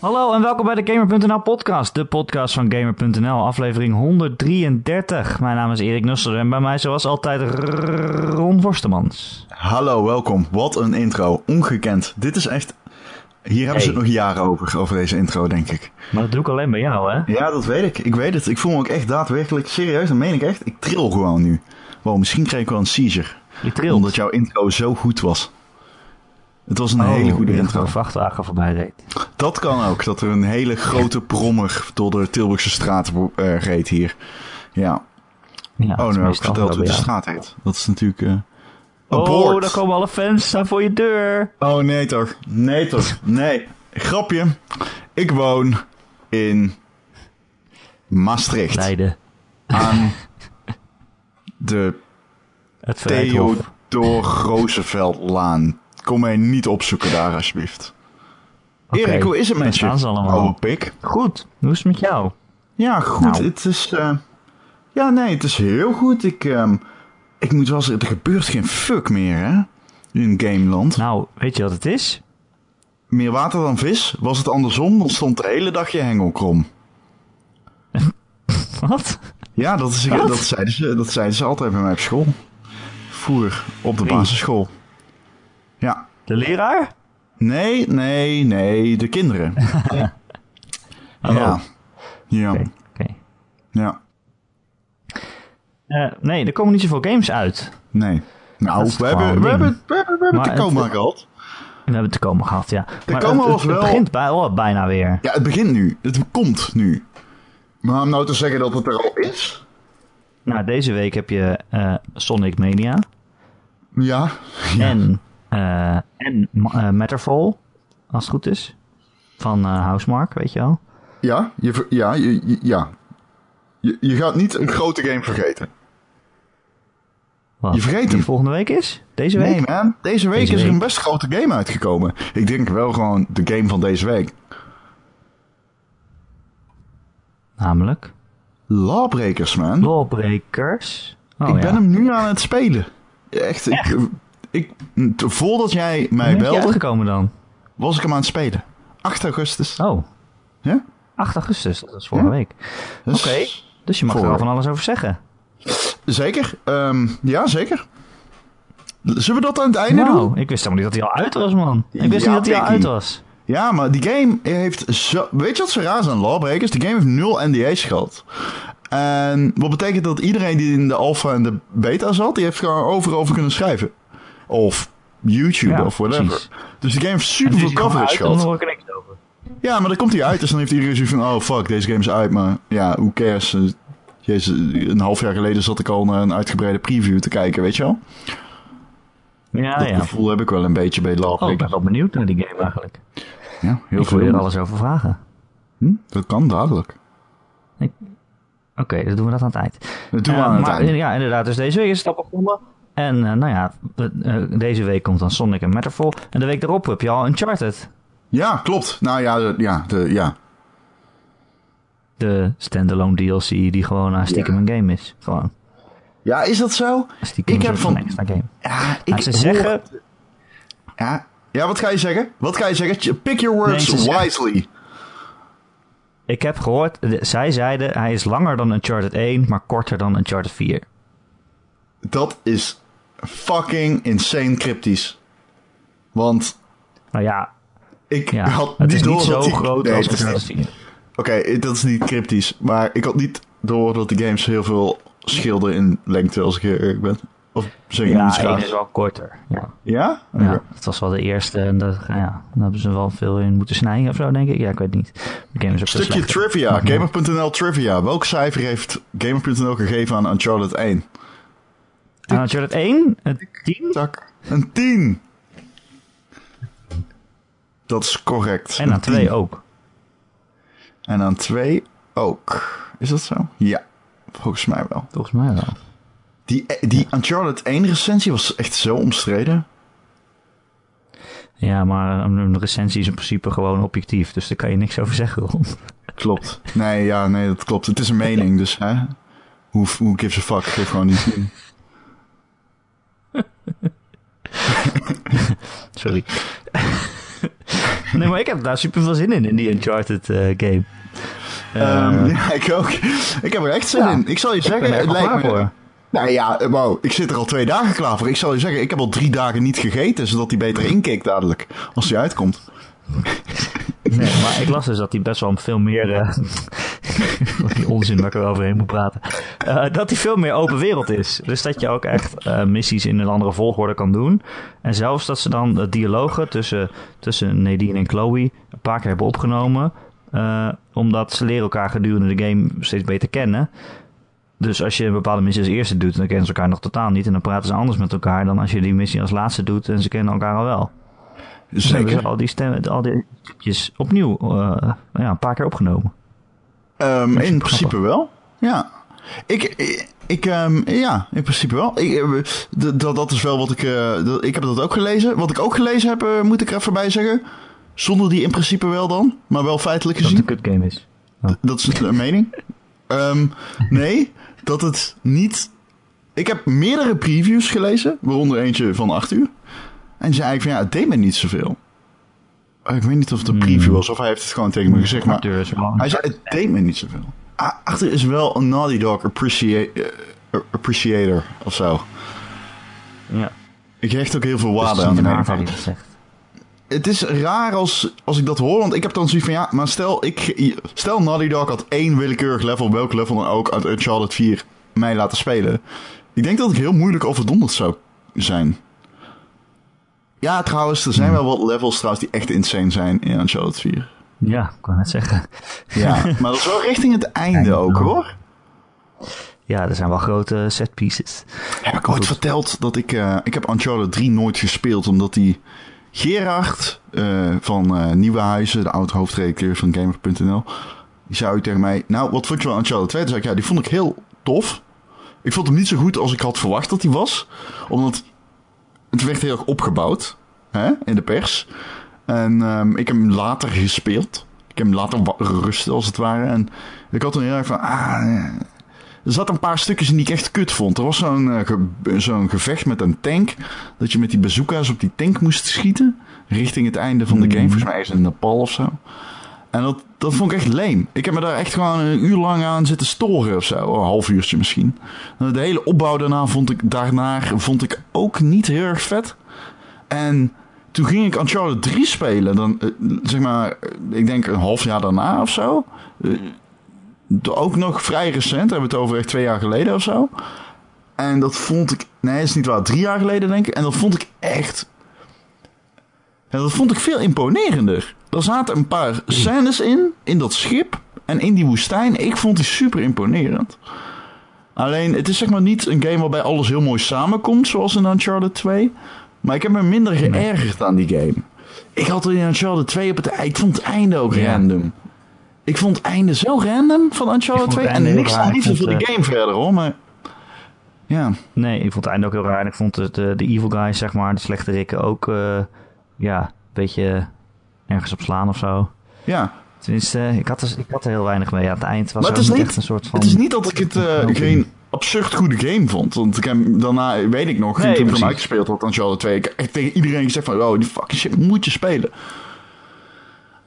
Hallo en welkom bij de Gamer.nl podcast, de podcast van Gamer.nl, aflevering 133. Mijn naam is Erik Nusser en bij mij zoals altijd Ron Vorstemans. Hallo, welkom. Wat een intro. Ongekend. Dit is echt... Hier hebben ze het nog jaren over, over deze intro, denk ik. Maar dat doe ik alleen bij jou, hè? Ja, dat weet ik. Ik weet het. Ik voel me ook echt daadwerkelijk serieus. Dat meen ik echt. Ik tril gewoon nu. Wow, misschien kreeg ik wel een seizure. Je trilt. Omdat jouw intro zo goed was. Het was een hele goede Oh, intro. Een vrachtwagen voorbij reed. Dat kan ook. Dat er een hele grote brommer door de Tilburgse straat eh, reed hier. Ja. Ja, dat Oh, nu heb ik verteld hoe de straat heet. Dat is natuurlijk... eh Oh, daar komen alle fans staan voor je deur. Oh nee toch. Nee toch. Nee. Grapje. Ik woon in Maastricht. Leiden. Aan de. Theodor Rooseveltlaan. Kom mij niet opzoeken daar alsjeblieft. Erik, hoe is het daar met je? allemaal. Oude pik. Goed, hoe is het met jou? Ja, goed. Nou. Het is... eh, ja, nee, het is heel goed. Ik, ehm, ik moet wel zeggen, er gebeurt geen fuck meer, hè? In Gameland. Nou, weet je wat het is? Meer water dan vis. Was het andersom, dan stond de hele dag je hengel krom. Wat? Ja, dat, is, Wat? dat, zeiden ze, dat zeiden ze altijd bij mij op school. Vroeger, op de basisschool. Ja. De leraar? Nee, nee, nee, de kinderen. Oh. Ja. Ja. Oké, oké. Ja. Eh, nee, er komen niet zoveel games uit. Nee. Nou, we hebben, we, hebben, we hebben, we hebben Maar te komen het- gehad. We hebben het te komen gehad, ja. Maar komen het, begint bij, oh, bijna weer. Ja, het begint nu. Het komt nu. Maar om nou te zeggen dat het er al is? Nou, deze week heb je eh, Sonic Mania Ja. ja. en, eh, en eh, Matterfall, als het goed is. Van eh Housemark, weet je wel. Ja, je, ja, je, ja. Je, je gaat niet een grote game vergeten. Wat Je vergeet die hem. volgende week is? Deze week? Nee man, deze week Deze is er week. een best grote game uitgekomen. Ik denk wel gewoon de game van deze week. Namelijk Lawbreakers man. Lawbreakers. Oh, ik ja. ben hem nu aan het spelen. Echt, ik, ik, voordat jij mij Wanneer is die belde, uitgekomen dan? was ik hem aan het spelen. 8 augustus. Oh, Ja? 8 augustus, dat is vorige Ja. week. Dus- Oké, dus je mag er al van alles over zeggen. Zeker. Ehm, ja, zeker. Zullen we dat aan het einde doen? Ik wist helemaal niet dat hij al uit was, man. Ik wist Ja, niet dat hij al uit was. Ja, maar die game heeft zo... Weet je wat zo raar is aan Lawbreakers? Die game heeft nul NDA's gehad. En wat betekent dat iedereen die in de alpha en de beta zat... die heeft gewoon overal over kunnen schrijven. Of YouTube Ja, of whatever. precies. Dus die game heeft super veel coverage gehad. hoor ik er niks over. Ja, maar dan komt hij uit. Dus dan heeft iedereen zoiets van... Oh fuck, deze game is uit. Maar ja, hoe cares? Eh, Jezus, een half jaar geleden zat ik al naar een uitgebreide preview te kijken, weet je wel? Ja, dat ja. gevoel heb ik wel een beetje bij Oh, ik ben wel benieuwd naar die game eigenlijk. ja, heel ik wil je er veel. alles over vragen. Hm, dat kan dadelijk. Oké, dan doen we dat aan het eind. Dat doen we Eh, aan het maar, einde. Ja, inderdaad. Dus deze week is het al begonnen. En eh, nou ja, eh, deze week komt dan Sonic en Matterfall. En de week daarop heb je al Uncharted. Ja, klopt. Nou ja, de, ja, de, ja. De standalone DLC die gewoon uh, stiekem een game is. Gewoon. Ja, is dat zo? Stiekem Ik een heb van extra game. Ja, ik ze hoor- zeggen... Ja. ja, wat ga je zeggen? Wat ga je zeggen? Pick your words Nee, wisely. Ik heb gehoord, zij zeiden hij is langer dan Uncharted 1, maar korter dan Uncharted 4. Dat is fucking insane cryptisch. Want Nou ja, ik ja had het niet is niet zo die- groot Nee, als het is Uncharted niet- 4. Oké, dat is niet cryptisch. Maar ik had niet door dat de games heel veel schilden in lengte, als ik eerlijk ben. Of zeg je Ja, iets 1 raars? is wel korter. Ja. Ja? Ja, dat was wel de eerste en dat, ja, daar hebben ze wel veel in moeten snijden of zo, denk ik. Ja, ik weet niet. De game is ook zo Stukje trivia. Gamer.nl trivia. Welk cijfer heeft Gamer.nl gegeven aan Uncharted 1? En Uncharted 1, een 10 Tak. Een 10. Dat is correct. en aan Een 2 10. ook. En aan 2 ook. Is dat zo? Ja, volgens mij wel. Volgens mij wel. Die, die Uncharted 1 recensie was echt zo omstreden. Ja, maar een, recensie is in principe gewoon objectief, dus daar kan je niks over zeggen, Ron. Klopt. Nee, ja, nee, dat klopt. Het is een mening, dus hè. Hoe, hoe gives a fuck? Geef gewoon niet. Sorry. Nee, maar ik heb daar super veel zin in, in die Uncharted uh, game. Um, ja, ik ook. Ik heb er echt zin ja, in. Ik zal je zeggen, het lijkt me... Voor. Nou ja, wow, ik zit er al twee dagen klaar voor. Ik zal je zeggen, ik heb al drie dagen niet gegeten, zodat hij beter inkeek dadelijk, als hij uitkomt. Nee, maar ik las dus dat hij best wel veel meer. Uh, die onzin waar ik er overheen moet praten. Uh, dat hij veel meer open wereld is. Dus dat je ook echt uh, missies in een andere volgorde kan doen. En zelfs dat ze dan de dialogen tussen, tussen Nadine en Chloe een paar keer hebben opgenomen. omdat ze leren elkaar gedurende de game steeds beter kennen. Dus als je een bepaalde missie als eerste doet, dan kennen ze elkaar nog totaal niet. En dan praten ze anders met elkaar dan als je die missie als laatste doet en ze kennen elkaar al wel. Dus Zeker. hebben ze al die stemmen, al die stukjes opnieuw uh, ja, een paar keer opgenomen. Um, in principe wel, ja. Ik, ik, um, ja, in principe wel. Ik, dat, dat is wel wat ik. Uh, dat, ik heb dat ook gelezen. Wat ik ook gelezen heb, uh, moet ik er even bij zeggen. Zonder die in principe wel dan, maar wel feitelijk gezien. Dat het een kut game is. Oh. Dat is een mening. Um, nee, dat het niet. Ik heb meerdere previews gelezen, waaronder eentje van 8 uur. En zei eigenlijk van ja, het deed me niet zoveel. Ik weet niet of het een preview was of hij heeft het gewoon tegen me gezegd. Maar hij zei het deed me niet zoveel. Achter is wel een Naughty Dog appreciate, uh, appreciator of zo. Ja. Ik hecht ook heel veel waarde aan de naam. Het is raar als, als ik dat hoor, want ik heb dan zoiets van ja, maar stel, ik, stel Naughty Dog had één willekeurig level, welk level dan ook, uit Uncharted 4 mij laten spelen. Ik denk dat ik heel moeilijk overdonderd zou zijn. Ja, trouwens, er zijn wel wat levels trouwens die echt insane zijn in Uncharted 4. Ja, ik kan het zeggen. Ja, maar dat is wel richting het einde ook, hoor. Ja, er zijn wel grote set pieces. Heb ik ooit verteld dat ik... Uh, ik heb Uncharted 3 nooit gespeeld, omdat die... Gerard uh, van uh, Nieuwe Huizen, de oud hoofdredacteur van Gamer.nl... Die zei tegen mij... Nou, wat vond je van Uncharted 2? Toen zei ik, ja, die vond ik heel tof. Ik vond hem niet zo goed als ik had verwacht dat hij was. Omdat het werd heel erg opgebouwd hè, in de pers. En um, ik heb hem later gespeeld. Ik heb hem later rusten, als het ware. En ik had toen heel erg van... Ah, er zat een paar stukjes in die ik echt kut vond. Er was zo'n uh, ge zo'n gevecht met een tank. Dat je met die bazooka's op die tank moest schieten. Richting het einde van de game. Mm. Volgens mij is het in Nepal of zo. En dat, dat vond ik echt leem. Ik heb me daar echt gewoon een uur lang aan zitten storen of zo. Een half uurtje misschien. De hele opbouw daarna vond ik, daarna vond ik ook niet heel erg vet. En toen ging ik Uncharted 3 spelen. Dan, eh, zeg maar, ik denk een half jaar daarna of zo. Eh, ook nog vrij recent. Hebben we het over echt twee jaar geleden of zo. En dat vond ik... Nee, is niet waar. Drie jaar geleden denk ik. En dat vond ik echt... En dat vond ik veel imponerender. Er zaten een paar scènes in, in dat schip en in die woestijn. Ik vond die super imponerend. Alleen, het is zeg maar niet een game waarbij alles heel mooi samenkomt, zoals in Uncharted 2. Maar ik heb me minder geërgerd aan die game. Ik had er in Uncharted 2 op het einde... Ik vond het einde ook random. Ik vond het einde zo random van Uncharted 2. En niks aan liefde voor de eh, game verder hoor, maar... Ja. Nee, ik vond het einde ook heel raar. Ik vond de, de, de evil guys, zeg maar, de slechte rikken ook... Uh, ja, een beetje ergens op slaan of zo. Ja. Tenminste, ik had, er, ik had er heel weinig mee. Aan het eind was maar het is niet, echt een soort van... Het is niet dat ik het uh, geen absurd goede game vond. Want ik heb, daarna, weet ik nog, nee, toen ik hem uitgespeeld had aan Uncharted 2... Ik heb tegen iedereen gezegd van, oh, die fucking shit moet je spelen.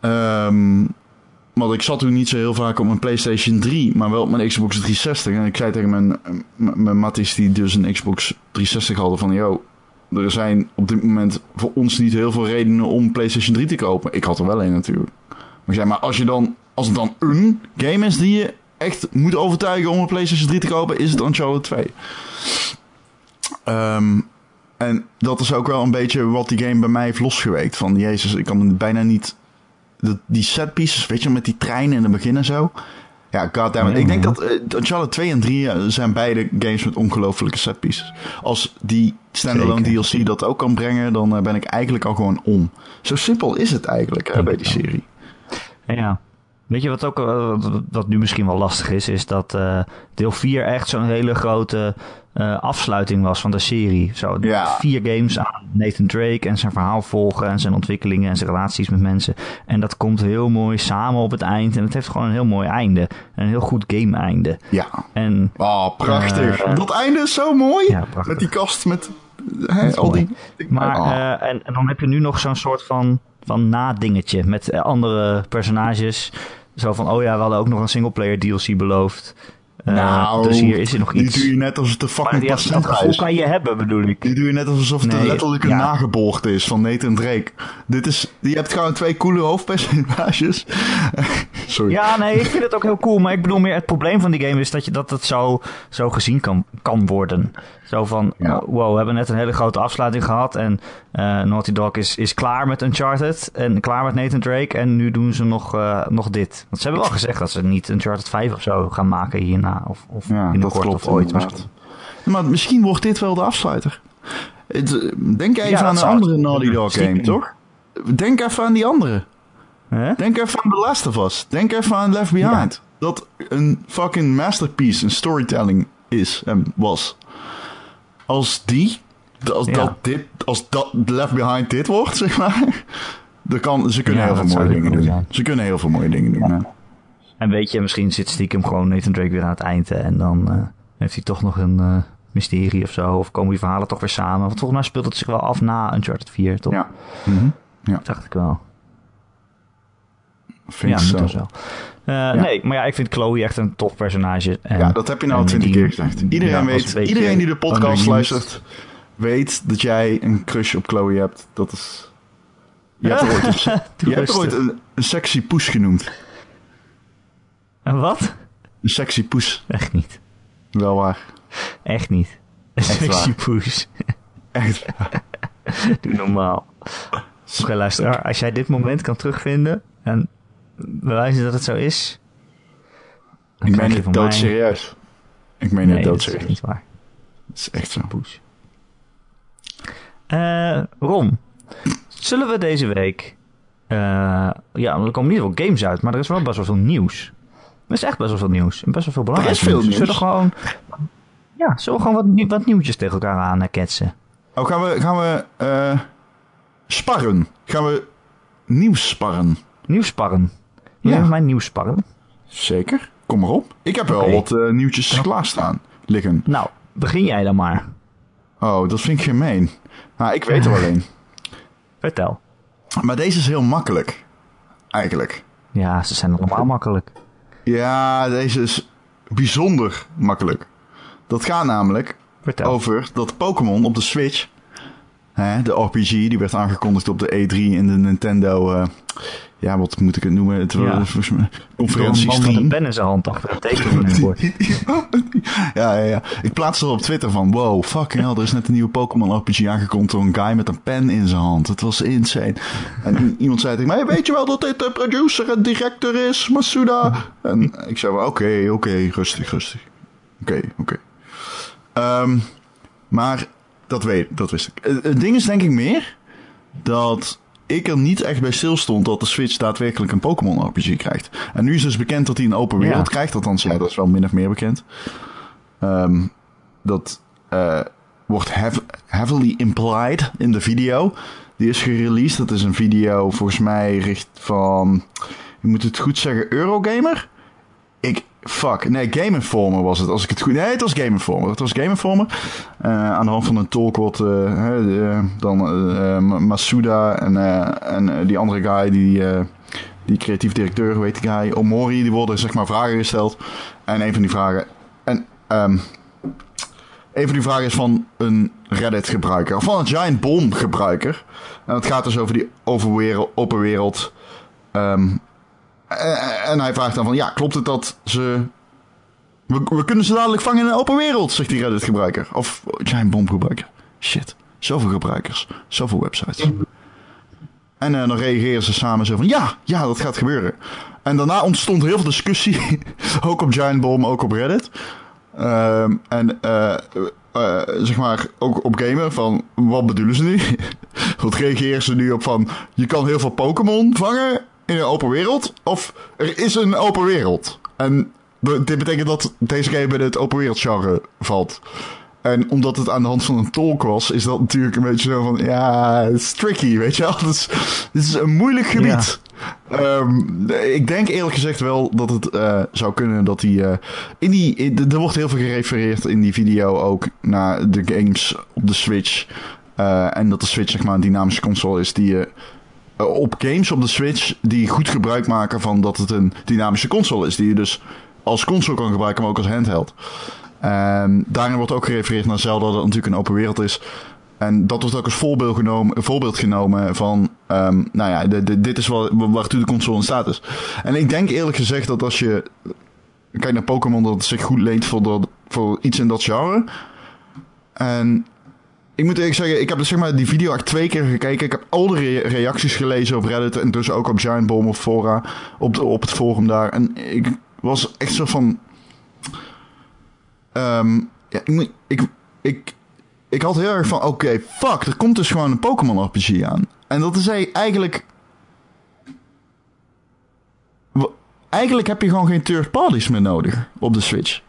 Um, want ik zat toen niet zo heel vaak op mijn PlayStation 3, maar wel op mijn Xbox 360. En ik zei tegen mijn, mijn matties die dus een Xbox 360 hadden van... Yo, er zijn op dit moment voor ons niet heel veel redenen om PlayStation 3 te kopen. Ik had er wel een natuurlijk. Maar zei, maar als, je dan, als het dan een game is die je echt moet overtuigen om een PlayStation 3 te kopen, is het Uncharted 2. Um, en dat is ook wel een beetje wat die game bij mij heeft losgeweekt. Van, jezus, ik kan bijna niet... die set pieces, weet je, met die treinen in het begin en zo. Ja, goddammit. ik denk dat uh, Uncharted 2 en 3 uh, zijn beide games met ongelofelijke setpieces. Als die standalone DLC dat ook kan brengen, dan uh, ben ik eigenlijk al gewoon om. Zo simpel is het eigenlijk bij die serie. Ja. Weet je wat ook wat nu misschien wel lastig is, is dat deel 4 echt zo'n hele grote uh, afsluiting was van de serie. Zo, ja. Vier games aan Nathan Drake en zijn verhaal volgen en zijn ontwikkelingen en zijn relaties met mensen. En dat komt heel mooi samen op het eind. En het heeft gewoon een heel mooi einde. Een heel goed game einde. Ja. En, oh, prachtig. Dat einde is zo mooi. Ja, met die kast met al die... Maar, Oh. eh, en, en dan heb je nu nog zo'n soort van, van nadingetje met eh, andere personages. Zo van, oh ja, we hadden ook nog een singleplayer DLC beloofd. Eh, nou, dus hier is er nog die iets. doe je net alsof het een Maar fucking die- gevoel is. kan je hebben, bedoel ik. Die doe je net alsof het Nee, een is van Nathan Drake. Dit is, je hebt gewoon twee coole hoofdpersonages. Sorry. Ja, nee, ik vind het ook heel cool. Maar ik bedoel meer, het probleem van die game is dat, je, dat het zo, zo gezien kan, kan worden. Zo van, Ja. oh, wow, we hebben net een hele grote afsluiting gehad. En Naughty Dog is, is klaar met Uncharted. En klaar met Nathan Drake. En nu doen ze nog, eh, nog dit. Want ze hebben wel gezegd dat ze niet Uncharted 5 of zo gaan maken hierna. Of, of Ja, binnenkort klopt of ooit. inderdaad. Maar misschien wordt dit wel de afsluiter. Eh, Denk even Ja, aan een andere Naughty Dog game, toch? Denk even aan die andere. Denk even aan The Last of Us. Denk even aan Left Behind. Dat een fucking masterpiece in storytelling is en was. Als die, als Ja. dat dit, als dat Left Behind dit wordt, zeg maar. Dan kan, ze kunnen Ja, heel veel mooie dingen doen. zijn. Ze kunnen heel veel mooie dingen doen. hè. En weet je, misschien zit stiekem gewoon Nathan Drake weer aan het eind. hè, En dan eh, heeft hij toch nog een eh, mysterie of zo. Of komen die verhalen toch weer samen. Want volgens mij speelt het zich wel af na Uncharted 4, toch? Ja. Mhm. Dat dacht ik wel. Vind ja, ik zo. wel. Eh, Nee, maar ja, ik vind Chloe echt een tof personage. En, Ja, dat heb je nou al twintig keer gezegd. Iedereen, ja, weet, iedereen die de podcast luistert, weet dat jij een crush op Chloe hebt. Dat is... Je hebt er ooit een, Doe je hebt er ooit rustig. een, een sexy poes genoemd. En wat? Een sexy poes. Echt niet. Wel waar. Echt niet. Sexy waar. poes. Echt. Doe normaal. Oké, luisteraar. Als jij dit moment kan terugvinden en bewijzen dat het zo is... Ik meen het doodserieus. Ik meen Nee, het dat is doodserieus. niet waar. Het is echt zo. Poes. Eh, Ron, zullen we deze week... eh, ja, er komen niet wel games uit, maar er is wel best wel veel nieuws. Er is echt best wel veel nieuws. En best wel veel belangrijk is veel nieuws. Zullen we nieuws. gewoon... Ja, zullen we gewoon wat, wat nieuwtjes tegen elkaar aan eh, ketsen? Oh, gaan we, gaan we eh, sparren? Gaan we nieuws sparren? Nieuwsparren. Wil Ja. je met mij nieuwsparren? Zeker. Kom maar op. Ik heb wel wat nieuwtjes klaarstaan liggen. Nou, begin jij dan maar. Oh, dat vind ik gemeen. Nou, ik weet er wel. Vertel. Maar deze is heel makkelijk. Eigenlijk. Ja, ze zijn allemaal makkelijk. Ja, deze is bijzonder makkelijk. Dat gaat namelijk Vertel. over dat Pokémon op de Switch... Hè, de RPG, die werd aangekondigd op de E3 in de Nintendo... eh, ja, wat moet ik het noemen? Het Ja. volgens mij Door een man met een pen in zijn hand achter tekeningbord. Ja, ja, ja. Ik plaatste er op Twitter van... Wow, fucking hell, er is net een nieuwe Pokémon RPG aangekondigd... door een guy met een pen in zijn hand. Het was insane. En iemand zei tegen mij... Weet je wel dat dit de producer en director is, Masuda? En ik zei. Oké, oké, rustig, rustig. Oké, oké. Ehm, maar dat, weet, dat wist ik. Het- Het ding is denk ik meer... dat ik er niet echt bij stil stond... dat de Switch daadwerkelijk een Pokémon RPG krijgt. En nu is dus bekend dat hij een open wereld Ja. krijgt. Althans, ja, dat is wel min of meer bekend. Ehm, dat eh, wordt heav- heavily implied in de video. Die is gereleased. Dat is een video volgens mij richt van... Je moet het goed zeggen, Eurogamer? Ik... Fuck. Nee, Game Informer was het. Als ik het goed... Nee, het was Game Informer. Het was Game Informer. Eh, aan de hand van een talk wordt hè, eh, dan eh, eh, Masuda en, en die andere guy die... die creatief directeur, weet die guy, Omori, die worden zeg maar vragen gesteld. En een van die vragen. En ehm een van die vragen is van een Reddit-gebruiker. Of van een Giant Bomb-gebruiker. En het gaat dus over die overwereld, open wereld. En, en hij vraagt dan van, ja, klopt het dat ze... We, we kunnen ze dadelijk vangen in een open wereld, zegt die Reddit-gebruiker. Of Giant Bomb-gebruiker. Shit, zoveel gebruikers, zoveel websites. En eh, dan reageren ze samen zo van, ja, ja, dat gaat gebeuren. En daarna ontstond heel veel discussie, ook op Giant Bomb, ook op Reddit. Ehm, en eh, eh, zeg maar ook op gamer van wat bedoelen ze nu? wat reageren ze nu op van je kan heel veel Pokémon vangen in een open wereld of er is een open wereld. En dit betekent dat deze game in het open wereld genre valt. En omdat het aan de hand van een tolk was, is dat natuurlijk een beetje zo van ja, het is tricky, weet je wel. Het is, dit is een moeilijk gebied. Ehm, ik denk eerlijk gezegd wel dat het eh, zou kunnen dat die, uh, in die... in- er wordt heel veel gerefereerd in die video ook naar de games op de Switch. Eh, en dat de Switch zeg maar een dynamische console is die je... eh, op games op de Switch die goed gebruik maken van dat het een dynamische console is. Die je dus als console kan gebruiken, maar ook als handheld. En daarin wordt ook gerefereerd naar Zelda, dat het natuurlijk een open wereld is. En dat wordt ook als voorbeeld genomen, voorbeeld genomen van, ehm, nou ja, de, dit is wel, waartoe de console in staat is. En ik denk eerlijk gezegd dat als je kijkt naar Pokémon, dat het zich goed leent voor, dat, voor iets in dat genre. En ik moet eerlijk zeggen, ik heb dus zeg maar die video echt twee keer gekeken. Ik heb al de re- reacties gelezen op Reddit en dus ook op Giant Bomb of Fora, op, de, op het forum daar. En ik was echt zo van... ehm, ja, ik, ik, ik, ik had heel erg van, oké, fuck, er komt dus gewoon een Pokémon RPG aan. En dat is e- eigenlijk... Eigenlijk heb je gewoon geen third parties meer nodig op de Switch.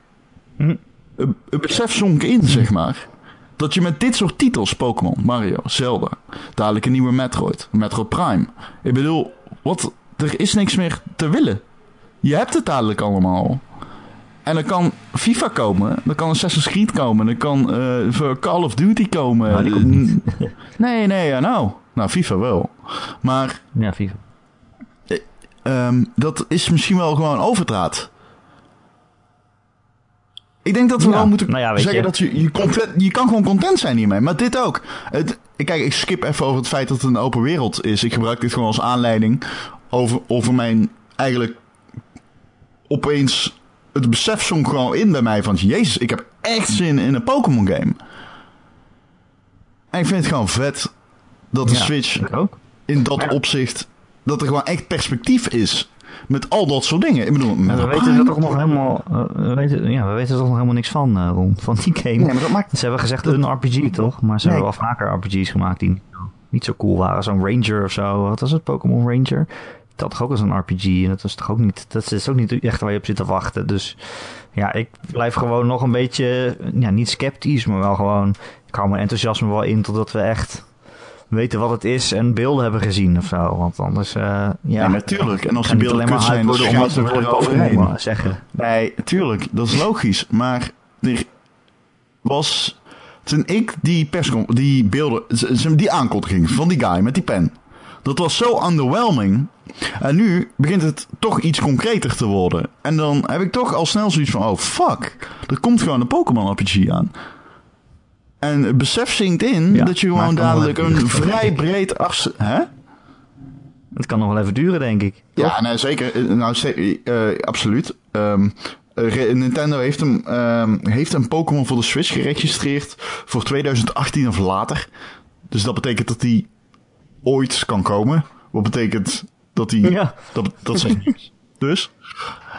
Hm. Het het besef zonk in, zeg maar. Dat je met dit soort titels, Pokémon, Mario, Zelda, dadelijk een nieuwe Metroid, Metroid Prime. Ik bedoel, wat, er is niks meer te willen. Je hebt het dadelijk allemaal. En dan kan FIFA komen, dan kan Assassin's Creed komen, dan kan eh, Call of Duty komen. Nou, die komt niet. nee, nee, ja, nou. Nou, FIFA wel. Maar Ja, FIFA. ehm, dat is misschien wel gewoon overdraad. Ik denk dat we Ja, wel moeten nou ja, zeggen je. dat je, je, content, je kan gewoon content zijn hiermee. Maar dit ook. Het, kijk, ik skip even over het feit dat het een open wereld is. Ik gebruik dit gewoon als aanleiding over, over mijn eigenlijk opeens het besef zonk gewoon in bij mij van jezus, ik heb echt zin in een Pokémon game. En ik vind het gewoon vet dat de Ja, Switch in dat opzicht dat er gewoon echt perspectief is met al dat soort dingen. Ik bedoel, we weten er toch nog helemaal, eh, we weten, ja, we weten er toch nog helemaal niks van, Ron, van die game. Nee, maar dat maakt Ze hebben gezegd een RPG, toch? Maar ze Nee. hebben wel vaker RPG's gemaakt die niet zo cool waren. Zo'n Ranger of zo. Wat was het? Pokémon Ranger? Dat toch ook als een RPG. En dat was toch ook niet. Dat is ook niet echt waar je op zit te wachten. Dus ja, ik blijf gewoon nog een beetje. Ja, niet sceptisch, maar wel gewoon. Ik hou mijn enthousiasme wel in totdat we echt weten wat het is en beelden hebben gezien of zo. Want anders. eh, ja, Ja, natuurlijk. En als die beelden alleen maar kut zijn, dan schijnt omdat er er overheen. zeggen. Nee, tuurlijk. Dat is logisch. Maar er was... Toen ik die perscon... Die beelden... Die aankondiging van die guy met die pen. Dat was zo underwhelming. En nu begint het toch iets concreter te worden. En dan heb ik toch al snel zoiets van... Oh, fuck. Er komt gewoon een Pokémon RPG aan. En besef zinkt in Ja, dat je gewoon dadelijk een duren. vrij breed afs... Hè? Het kan nog wel even duren, denk ik. Ja, nee, zeker. Eh, Nou, eh, absoluut. Re- Nintendo heeft, hem, ehm, heeft een Pokémon voor de Switch geregistreerd voor 2018 of later. Dus dat betekent dat die ooit kan komen. Wat betekent dat die... Ja. Dat, dat niks. Dus...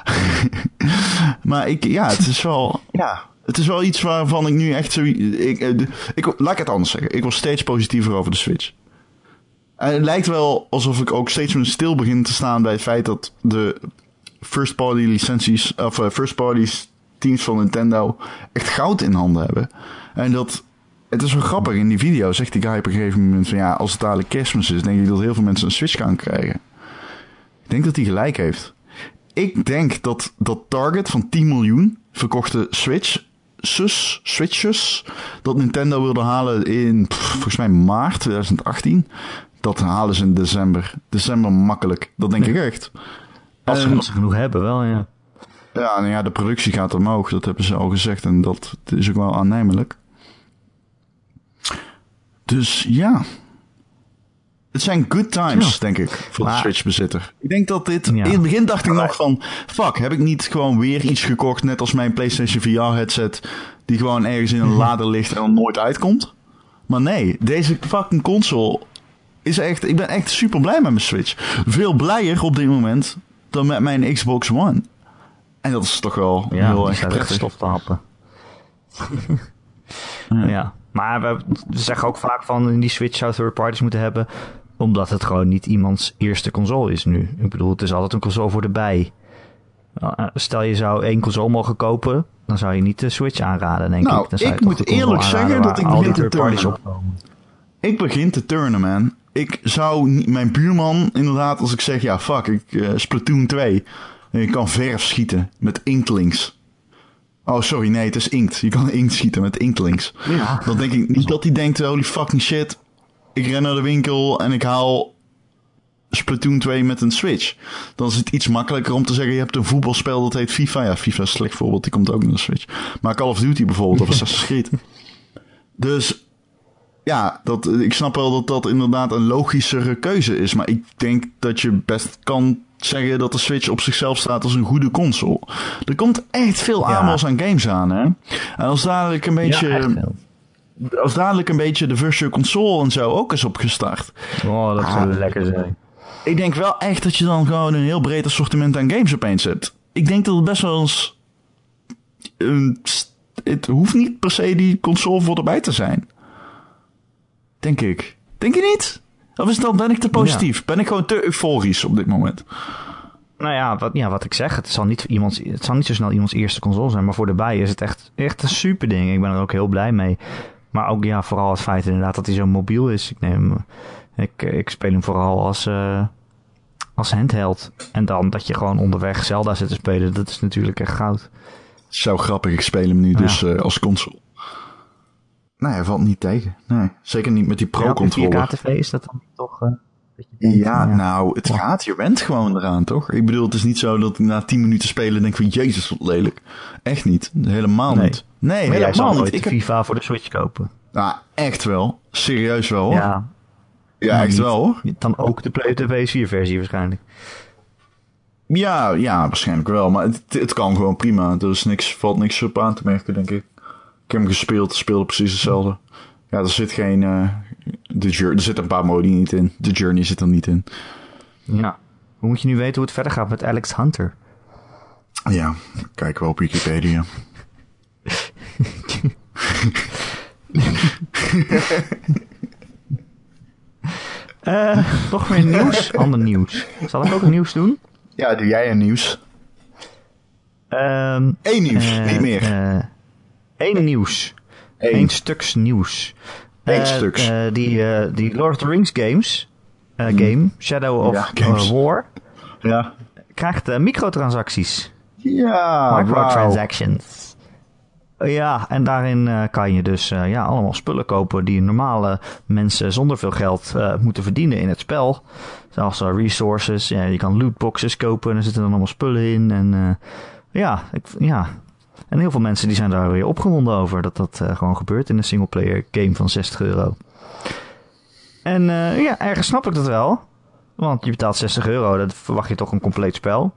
maar ik, ja, het is wel... Ja, het is wel iets waarvan ik nu echt zo... Ik, eh, ik, laat ik het anders zeggen. Ik word steeds positiever over de Switch. En het lijkt wel alsof ik ook steeds meer stil begin te staan bij het feit dat de first party licenties, of eh, first party teams van Nintendo echt goud in handen hebben. En dat, het is wel grappig, in die video zegt die guy op een gegeven moment van ja, als het dadelijk kerstmis is, denk ik dat heel veel mensen een Switch gaan krijgen. Ik denk dat hij gelijk heeft. Ik denk dat dat target van 10 miljoen verkochte Switch, sus, Switches, dat Nintendo wilde halen in, pff, volgens mij maart 2018. Dat halen ze in december. December makkelijk. Dat denk ik echt. Als ze, als ze genoeg hebben, wel, ja. Ja, nou ja, de productie gaat omhoog. Dat hebben ze al gezegd. En dat is ook wel aannemelijk. Dus ja. Het zijn good times, Ja. denk ik, voor de Switch-bezitter. Ik denk dat dit... Ja. In het begin dacht ik nog van... Fuck, heb ik niet gewoon weer iets gekocht... net als mijn PlayStation VR-headset... die gewoon ergens in een lader ligt en dan nooit uitkomt? Maar nee, deze fucking console... is echt... Ik ben echt super blij met mijn Switch. Veel blijer op dit moment... dan met mijn Xbox One. En dat is toch wel Ja, heel erg prettig. stof te happen. ja. maar we, we zeggen ook vaak van in die Switch zou third parties moeten hebben, omdat het gewoon niet iemands eerste console is nu. Ik bedoel, het is altijd een console voor de bij. Nou, Stel je zou één console mogen kopen, dan zou je niet de Switch aanraden, denk Nou, ik. Dan zou ik moet eerlijk zeggen dat ik begin te turnen. opkomen. Ik begin te turnen, man. ik zou niet, mijn buurman, inderdaad, als ik zeg, ja, fuck, ik, uh, Splatoon 2. En je kan verf schieten met inklings. Oh, sorry, nee, het is inkt. Je kan inkt schieten met inklings. Ja. Dan denk ik niet dat hij denkt, holy fucking shit. Ik ren naar de winkel en ik haal Splatoon 2 met een Switch. Dan is het iets makkelijker om te zeggen, je hebt een voetbalspel dat heet FIFA. Ja, FIFA is een slecht voorbeeld, die komt ook naar de Switch. Maar Call of Duty bijvoorbeeld, of Assassin's Creed. Dus ja, dat, ik snap wel dat dat inderdaad een logischere keuze is. Maar ik denk dat je best kan zeggen dat de Switch op zichzelf staat als een goede console. Er komt echt veel Ja. aanbod aan games aan, hè. En als dadelijk een beetje... Ja. Als dadelijk een beetje de virtual console en zo ook is opgestart. Oh, dat Ah. zou lekker zijn. Ik denk wel echt dat je dan gewoon een heel breed assortiment aan games opeens hebt. Ik denk dat het best wel eens... een st- het hoeft niet per se die console voor erbij te zijn. Denk ik. Denk je niet? Of is dan, ben ik te positief? Ben ik gewoon te euforisch op dit moment? Nou ja wat, ja, wat ik zeg, het zal, niet iemands, het zal niet zo snel iemands eerste console zijn, maar voor de bij is het echt, echt een super ding. Ik ben er ook heel blij mee. Maar ook ja, vooral het feit inderdaad dat hij zo mobiel is. Ik, neem, ik, ik speel hem vooral als, eh, als handheld. En dan dat je gewoon onderweg Zelda zit te spelen, dat is natuurlijk echt goud. Zo grappig, ik speel hem nu Ja. dus eh, als console. Nee, hij valt niet tegen. Nee, zeker niet met die Ja, Pro-controller. 4K-tv is dat dan toch... eh, dat je denkt, Ja, van, nou, het Ja. gaat. Je bent gewoon eraan, toch? Ik bedoel, het is niet zo dat ik na 10 minuten spelen denk van... Jezus, wat lelijk. Echt niet. Helemaal Nee. niet. Nee, Maar jij zal helemaal nooit niet. heb... FIFA voor de Switch kopen. Nou, echt wel. Serieus wel, hoor. Ja, Ja, echt niet. wel, hoor. dan ook de, play- de PS4-versie waarschijnlijk. Ja, ja, waarschijnlijk wel. Maar het, het kan gewoon prima. Er is niks, valt niks op aan te merken, denk ik. Ik heb hem gespeeld, speelde precies hetzelfde. Ja, er zit geen... eh, de jour- er zitten een paar modi niet in. De journey zit er niet in. Ja. Hoe moet je nu weten hoe het verder gaat met Alex Hunter? Ja, kijken we op Wikipedia. Eh, nog meer nieuws? Ander nieuws. Zal ik ook nieuws doen? Ja, doe jij een nieuws? Ehm Eén nieuws, eh, niet meer. eh, Eén nieuws. Eén. Eén stuks nieuws. Eén Eh, stuks. die, die Lord of the Rings games, eh, game, Shadow of Ja, War, Ja. krijgt microtransacties. Ja, Microtransactions. Ja, en daarin eh, kan je dus eh, ja, allemaal spullen kopen die normale mensen zonder veel geld eh, moeten verdienen in het spel. Zoals eh, resources, ja, je kan lootboxes kopen en er zitten dan allemaal spullen in. En eh, ja, ik, ja, en heel veel mensen die zijn daar weer opgewonden over dat dat eh, gewoon gebeurt in een singleplayer game van 60 euro. En eh, ja, ergens snap ik dat wel. Want je betaalt 60 euro, dat verwacht je toch een compleet spel.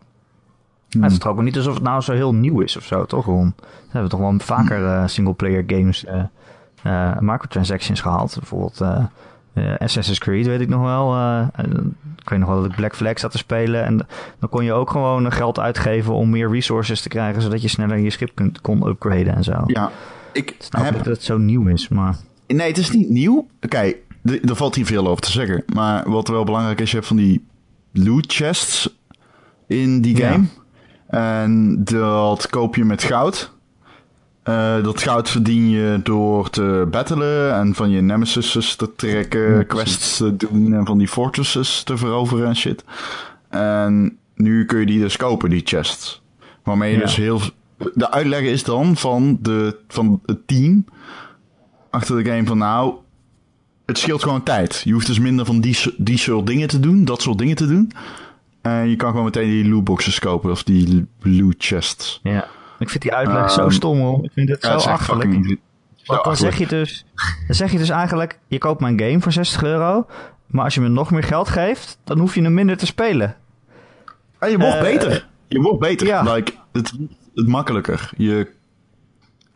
Maar het is toch ook niet alsof het nou zo heel nieuw is of zo, toch? Ron? We hebben toch wel vaker eh singleplayer games eh, eh, microtransactions gehad. Bijvoorbeeld Assassin's Creed, weet ik nog wel. en ik weet nog wel dat ik Black Flag zat te spelen. En dan kon je ook gewoon geld uitgeven om meer resources te krijgen... zodat je sneller je schip kunt, kon upgraden en zo. Ja, ik Snap ik heb... dat het zo nieuw is, maar... Nee, het is niet nieuw. D- er valt hier veel over te zeggen. Maar wat wel belangrijk is, je hebt van die loot chests in die Ja. En dat koop je met goud. Eh, dat goud verdien je door te battelen en van je nemesis te trekken, Ja, quests te doen en van die fortresses te veroveren en shit. En nu kun je die dus kopen, die chests. Waarmee je Ja. dus heel... De uitleg is dan van, de, van het team achter de game van nou, het scheelt gewoon tijd. Je hoeft dus minder van die, die soort dingen te doen, dat soort dingen te doen. En je kan gewoon meteen die lootboxes kopen of die loot chests. Ja. Ik vind die uitleg Ehm, zo stom, hoor. Ik vind het Ja, zo achterlijk. fucking- zo Want dan zeg, je dus, dan zeg je dus eigenlijk, je koopt mijn game voor 60 euro, maar als je me nog meer geld geeft, dan hoef je hem minder te spelen. Ah, je wordt eh, beter. Je wordt beter. ja. Like, het, het makkelijker. Je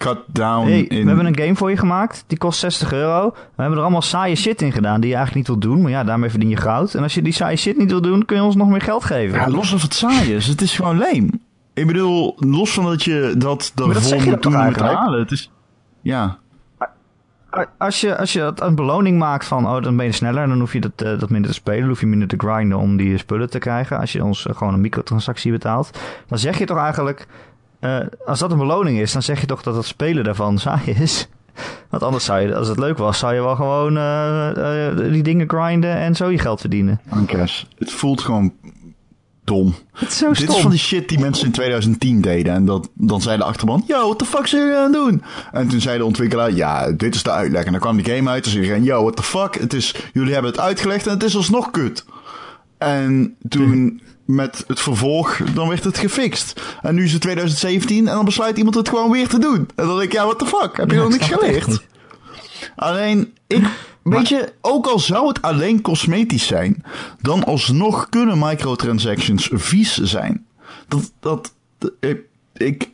cut down hey, in... we hebben een game voor je gemaakt, die kost 60 euro. We hebben er allemaal saaie shit in gedaan die je eigenlijk niet wil doen, maar ja, daarmee verdien je goud. En als je die saaie shit niet wil doen, kun je ons nog meer geld geven. Ja, los of het saai is. Het is gewoon leem. Ik bedoel, los van dat je dat je moet doen om te halen. Het is... Ja. Als je, als je dat een beloning maakt van, oh, dan ben je sneller, dan hoef je dat, eh, dat minder te spelen, dan hoef je minder te grinden om die spullen te krijgen. Als je ons eh, gewoon een microtransactie betaalt, dan zeg je toch eigenlijk, eh, als dat een beloning is, dan zeg je toch dat het spelen daarvan saai is. Want anders zou je, als het leuk was, zou je wel gewoon uh, uh, die dingen grinden en zo je geld verdienen. Crash. Het voelt gewoon dom. Het is zo Dit stom. is van die shit die mensen in 2010 deden. En dat, dan zei de achterban, yo, what the fuck zijn jullie aan het doen? En toen zei de ontwikkelaar, ja, dit is de uitleg. En dan kwam die game uit en zei iedereen, yo, what the fuck? Het is, jullie hebben het uitgelegd en het is alsnog kut. En toen met het vervolg, dan werd het gefixt. En nu is het 2017 en dan besluit iemand het gewoon weer te doen. En dan denk ik, ja, what the fuck? Heb je Ja, nog ik niks geleerd? Alleen, ik, weet je, ook al zou het alleen cosmetisch zijn, dan alsnog kunnen microtransactions vies zijn. Dat, dat, ik, ik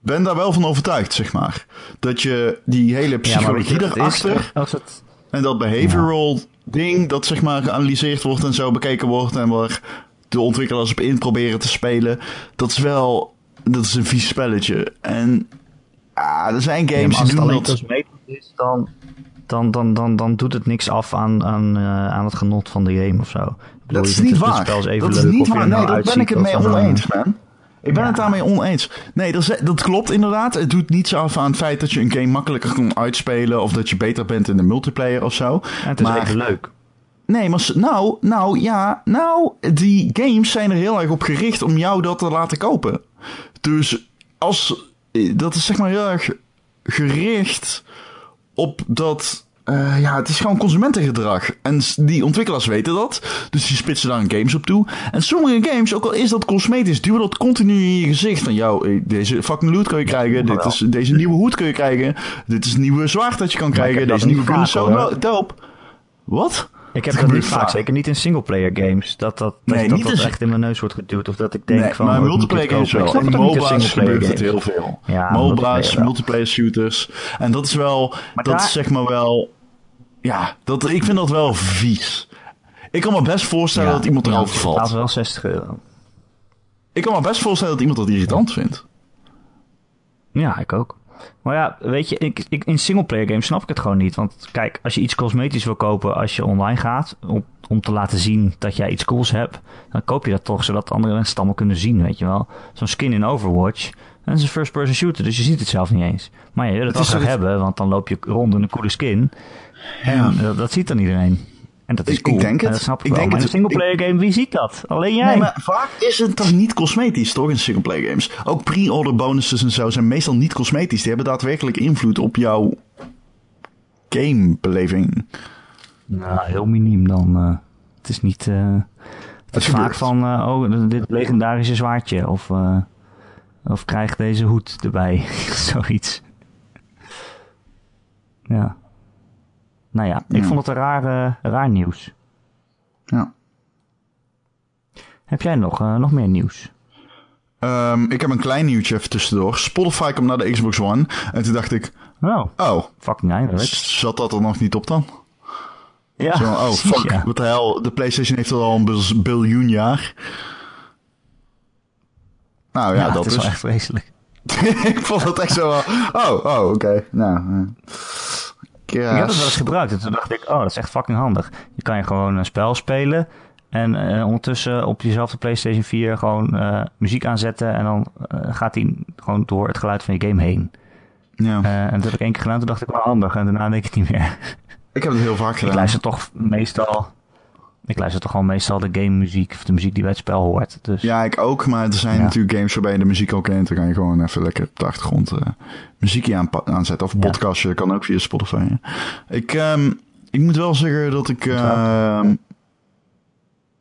ben daar wel van overtuigd, zeg maar. Dat je die hele Ja, psychologie het is? erachter het, en dat behavioral ding, dat zeg maar geanalyseerd wordt en zo bekeken wordt en waar de ontwikkelaars op in proberen te spelen, dat is wel, dat is een vies spelletje. En ah, er zijn Ja, games als die het doen dat... cosmetisch is, dan, dan, dan, dan, dan doet het niks af aan, aan, eh, aan het genot van de game of zo. Bedoel, Dat is niet het- het waar. dat is niet waar. Nee, nou daar ben ik het mee oneens, man. Ik ben Ja. het daarmee oneens. Nee, dat, is- dat klopt inderdaad. Het doet niets af aan het feit dat je een game makkelijker kan uitspelen. Of dat je beter bent in de multiplayer of zo. En het is maar, even leuk. Nee, maar nou, nou, ja, nou, die games zijn er heel erg op gericht om jou dat te laten kopen. Dus als, dat is zeg maar heel erg gericht op dat, eh, ja, het is gewoon consumentengedrag. En die ontwikkelaars weten dat, dus die spitsen daar een games op toe. En sommige games, ook al is dat cosmetisch, duwen dat continu in je gezicht. Van, jou, eh, deze fucking loot kun je krijgen, dit is, deze nieuwe hoed kun je krijgen, dit is een nieuwe zwaard dat je kan krijgen, deze nieuwe vaak, zo dope. Wat? Ik heb Het dat niet vaak, vaak. zeker niet in singleplayer games. Dat dat, dat, Nee, dat, niet dat in- echt in mijn neus wordt geduwd. Of dat ik denk nee, van... maar oh, multiplayer games wel. In MOBA's gebeurt het heel veel. Ja, MOBA's, multiplayer shooters. En dat is wel, Maar dat daar- is zeg maar wel, ja, dat, ik vind dat wel vies. Ik kan me best voorstellen dat iemand erover het betaalt valt. wel 60 euro. Ik kan me best voorstellen dat iemand dat irritant vindt. Ja, ik ook. Maar ja, weet je, ik, ik, in singleplayer games snap ik het gewoon niet. Want kijk, als je iets cosmetisch wil kopen als je online gaat, om, om te laten zien dat jij iets cools hebt, dan koop je dat toch zodat andere mensen het allemaal kunnen zien, weet je wel. Zo'n skin in Overwatch, dat is een first-person shooter, dus je ziet het zelf niet eens. Maar ja, je wil het, Het is wel graag het- hebben, want dan loop je rond in een coole skin. En Ja. dat, dat ziet dan iedereen. En dat is Ik- cool. ik denk En het. dat snap ik, Ik wel. denk maar in het. een singleplayer game, wie ziet dat? Alleen jij. Nee, maar vaak is het toch niet cosmetisch, toch, in singleplayer games. Ook pre-order bonuses en zo zijn meestal niet cosmetisch. Die hebben daadwerkelijk invloed op jouw gamebeleving. Nou, heel miniem dan. eh. het is niet... eh, het is vaak van, eh, oh, dit legendarische zwaardje. Of, of krijg deze hoed erbij. Zoiets. Ja. Nou ja, ik Ja. vond het een raar, eh, raar nieuws. Ja. Heb jij nog, eh, nog meer nieuws? Ehm, ik heb een klein nieuwtje even tussendoor. Spotify komt naar de Xbox One. En toen dacht ik, Oh, oh, fucking eindelijk. zat dat er nog niet op dan? Ja, Zo, oh, fuck, ja. wat de hel. De PlayStation heeft al een bil- biljoen jaar. Nou ja, Ja, dat is is. wel echt vreselijk. ik vond het echt zo wel. Oh, oh, oké. Nou. Eh. Ik heb het wel eens gebruikt en toen dacht ik, oh, dat is echt fucking handig. Je kan je gewoon een spel spelen en eh, ondertussen op jezelfde PlayStation 4 gewoon eh, muziek aanzetten en dan gaat hij gewoon door het geluid van je game heen. Ja. En dat heb ik één keer gedaan, toen dacht ik, wel handig en daarna denk ik het niet meer. ik heb het heel vaak ik gedaan. luister toch meestal, ik luister toch gewoon meestal de game muziek of de muziek die bij het spel hoort. Dus Ja, ik ook, maar er zijn Ja. natuurlijk games waarbij je de muziek ook kent. Dan kan je gewoon even lekker op de achtergrond eh, muziekje aanpa- aanzetten. Of Ja. podcastje, dat kan ook via Spotify. Ik, ehm, ik moet wel zeggen dat ik, ehm,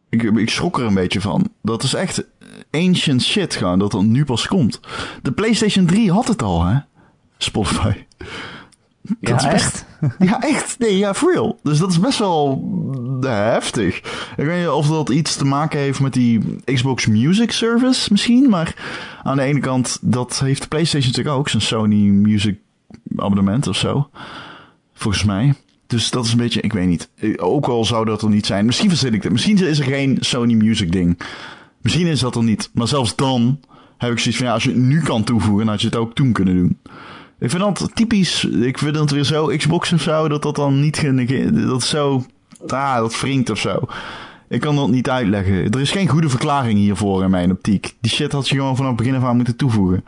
ik... Ik schrok er een beetje van. Dat is echt ancient shit gewoon, dat dat nu pas komt. De PlayStation 3 had het al, hè? Spotify. Ja, is best- echt? Ja, echt. Nee, ja, for real. Dus dat is best wel eh, heftig. Ik weet niet of dat iets te maken heeft met die Xbox Music Service misschien. Maar aan de ene kant, dat heeft de PlayStation natuurlijk ook. Zijn Sony Music abonnement of zo. Volgens mij. Dus dat is een beetje, ik weet niet. Eh, Ook al zou dat er niet zijn. Misschien verzin ik het. Misschien is er geen Sony Music ding. Misschien is dat er niet. Maar zelfs dan heb ik zoiets van, ja, als je het nu kan toevoegen, dan had je het ook toen kunnen doen. Ik vind dat typisch. Ik vind dat weer zo Xbox of zo, dat dat dan niet genegeerd. Dat is zo. Ah, dat wringt of zo. Ik kan dat niet uitleggen. Er is geen goede verklaring hiervoor in mijn optiek. Die shit had je gewoon vanaf het begin af aan moeten toevoegen.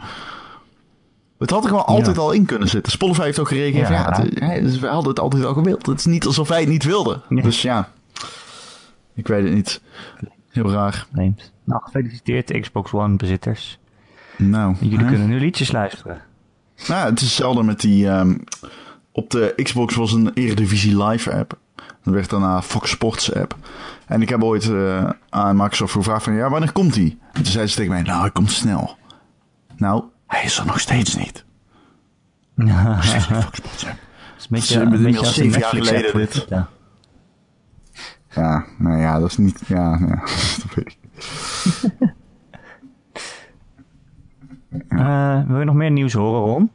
Het had er gewoon altijd al in kunnen zitten. Spotify heeft ook gereageerd Ja. ja, het, hè, dus we hadden het altijd al gewild. Het is niet alsof wij het niet wilden. Nee. Dus ja, ik weet het niet. Heel raar. Vreemd. Nou, gefeliciteerd Xbox One bezitters. Nou, Jullie hè? kunnen nu liedjes luisteren. Nou, het is hetzelfde met die... ehm, op de Xbox was een Eredivisie Live app. Dat werd daarna Fox Sports app. En ik heb ooit eh, aan Microsoft gevraagd van... Ja, wanneer komt die? En toen zei ze tegen mij... Nou, hij komt snel. Nou, hij is er nog steeds niet. Nog steeds niet Fox Sports app. Het is een beetje, is een beetje zeven jaar geleden dit. Ja, nou ja, dat is niet... Ja, ja dat weet ik. Eh, wil je nog meer nieuws horen, Ron?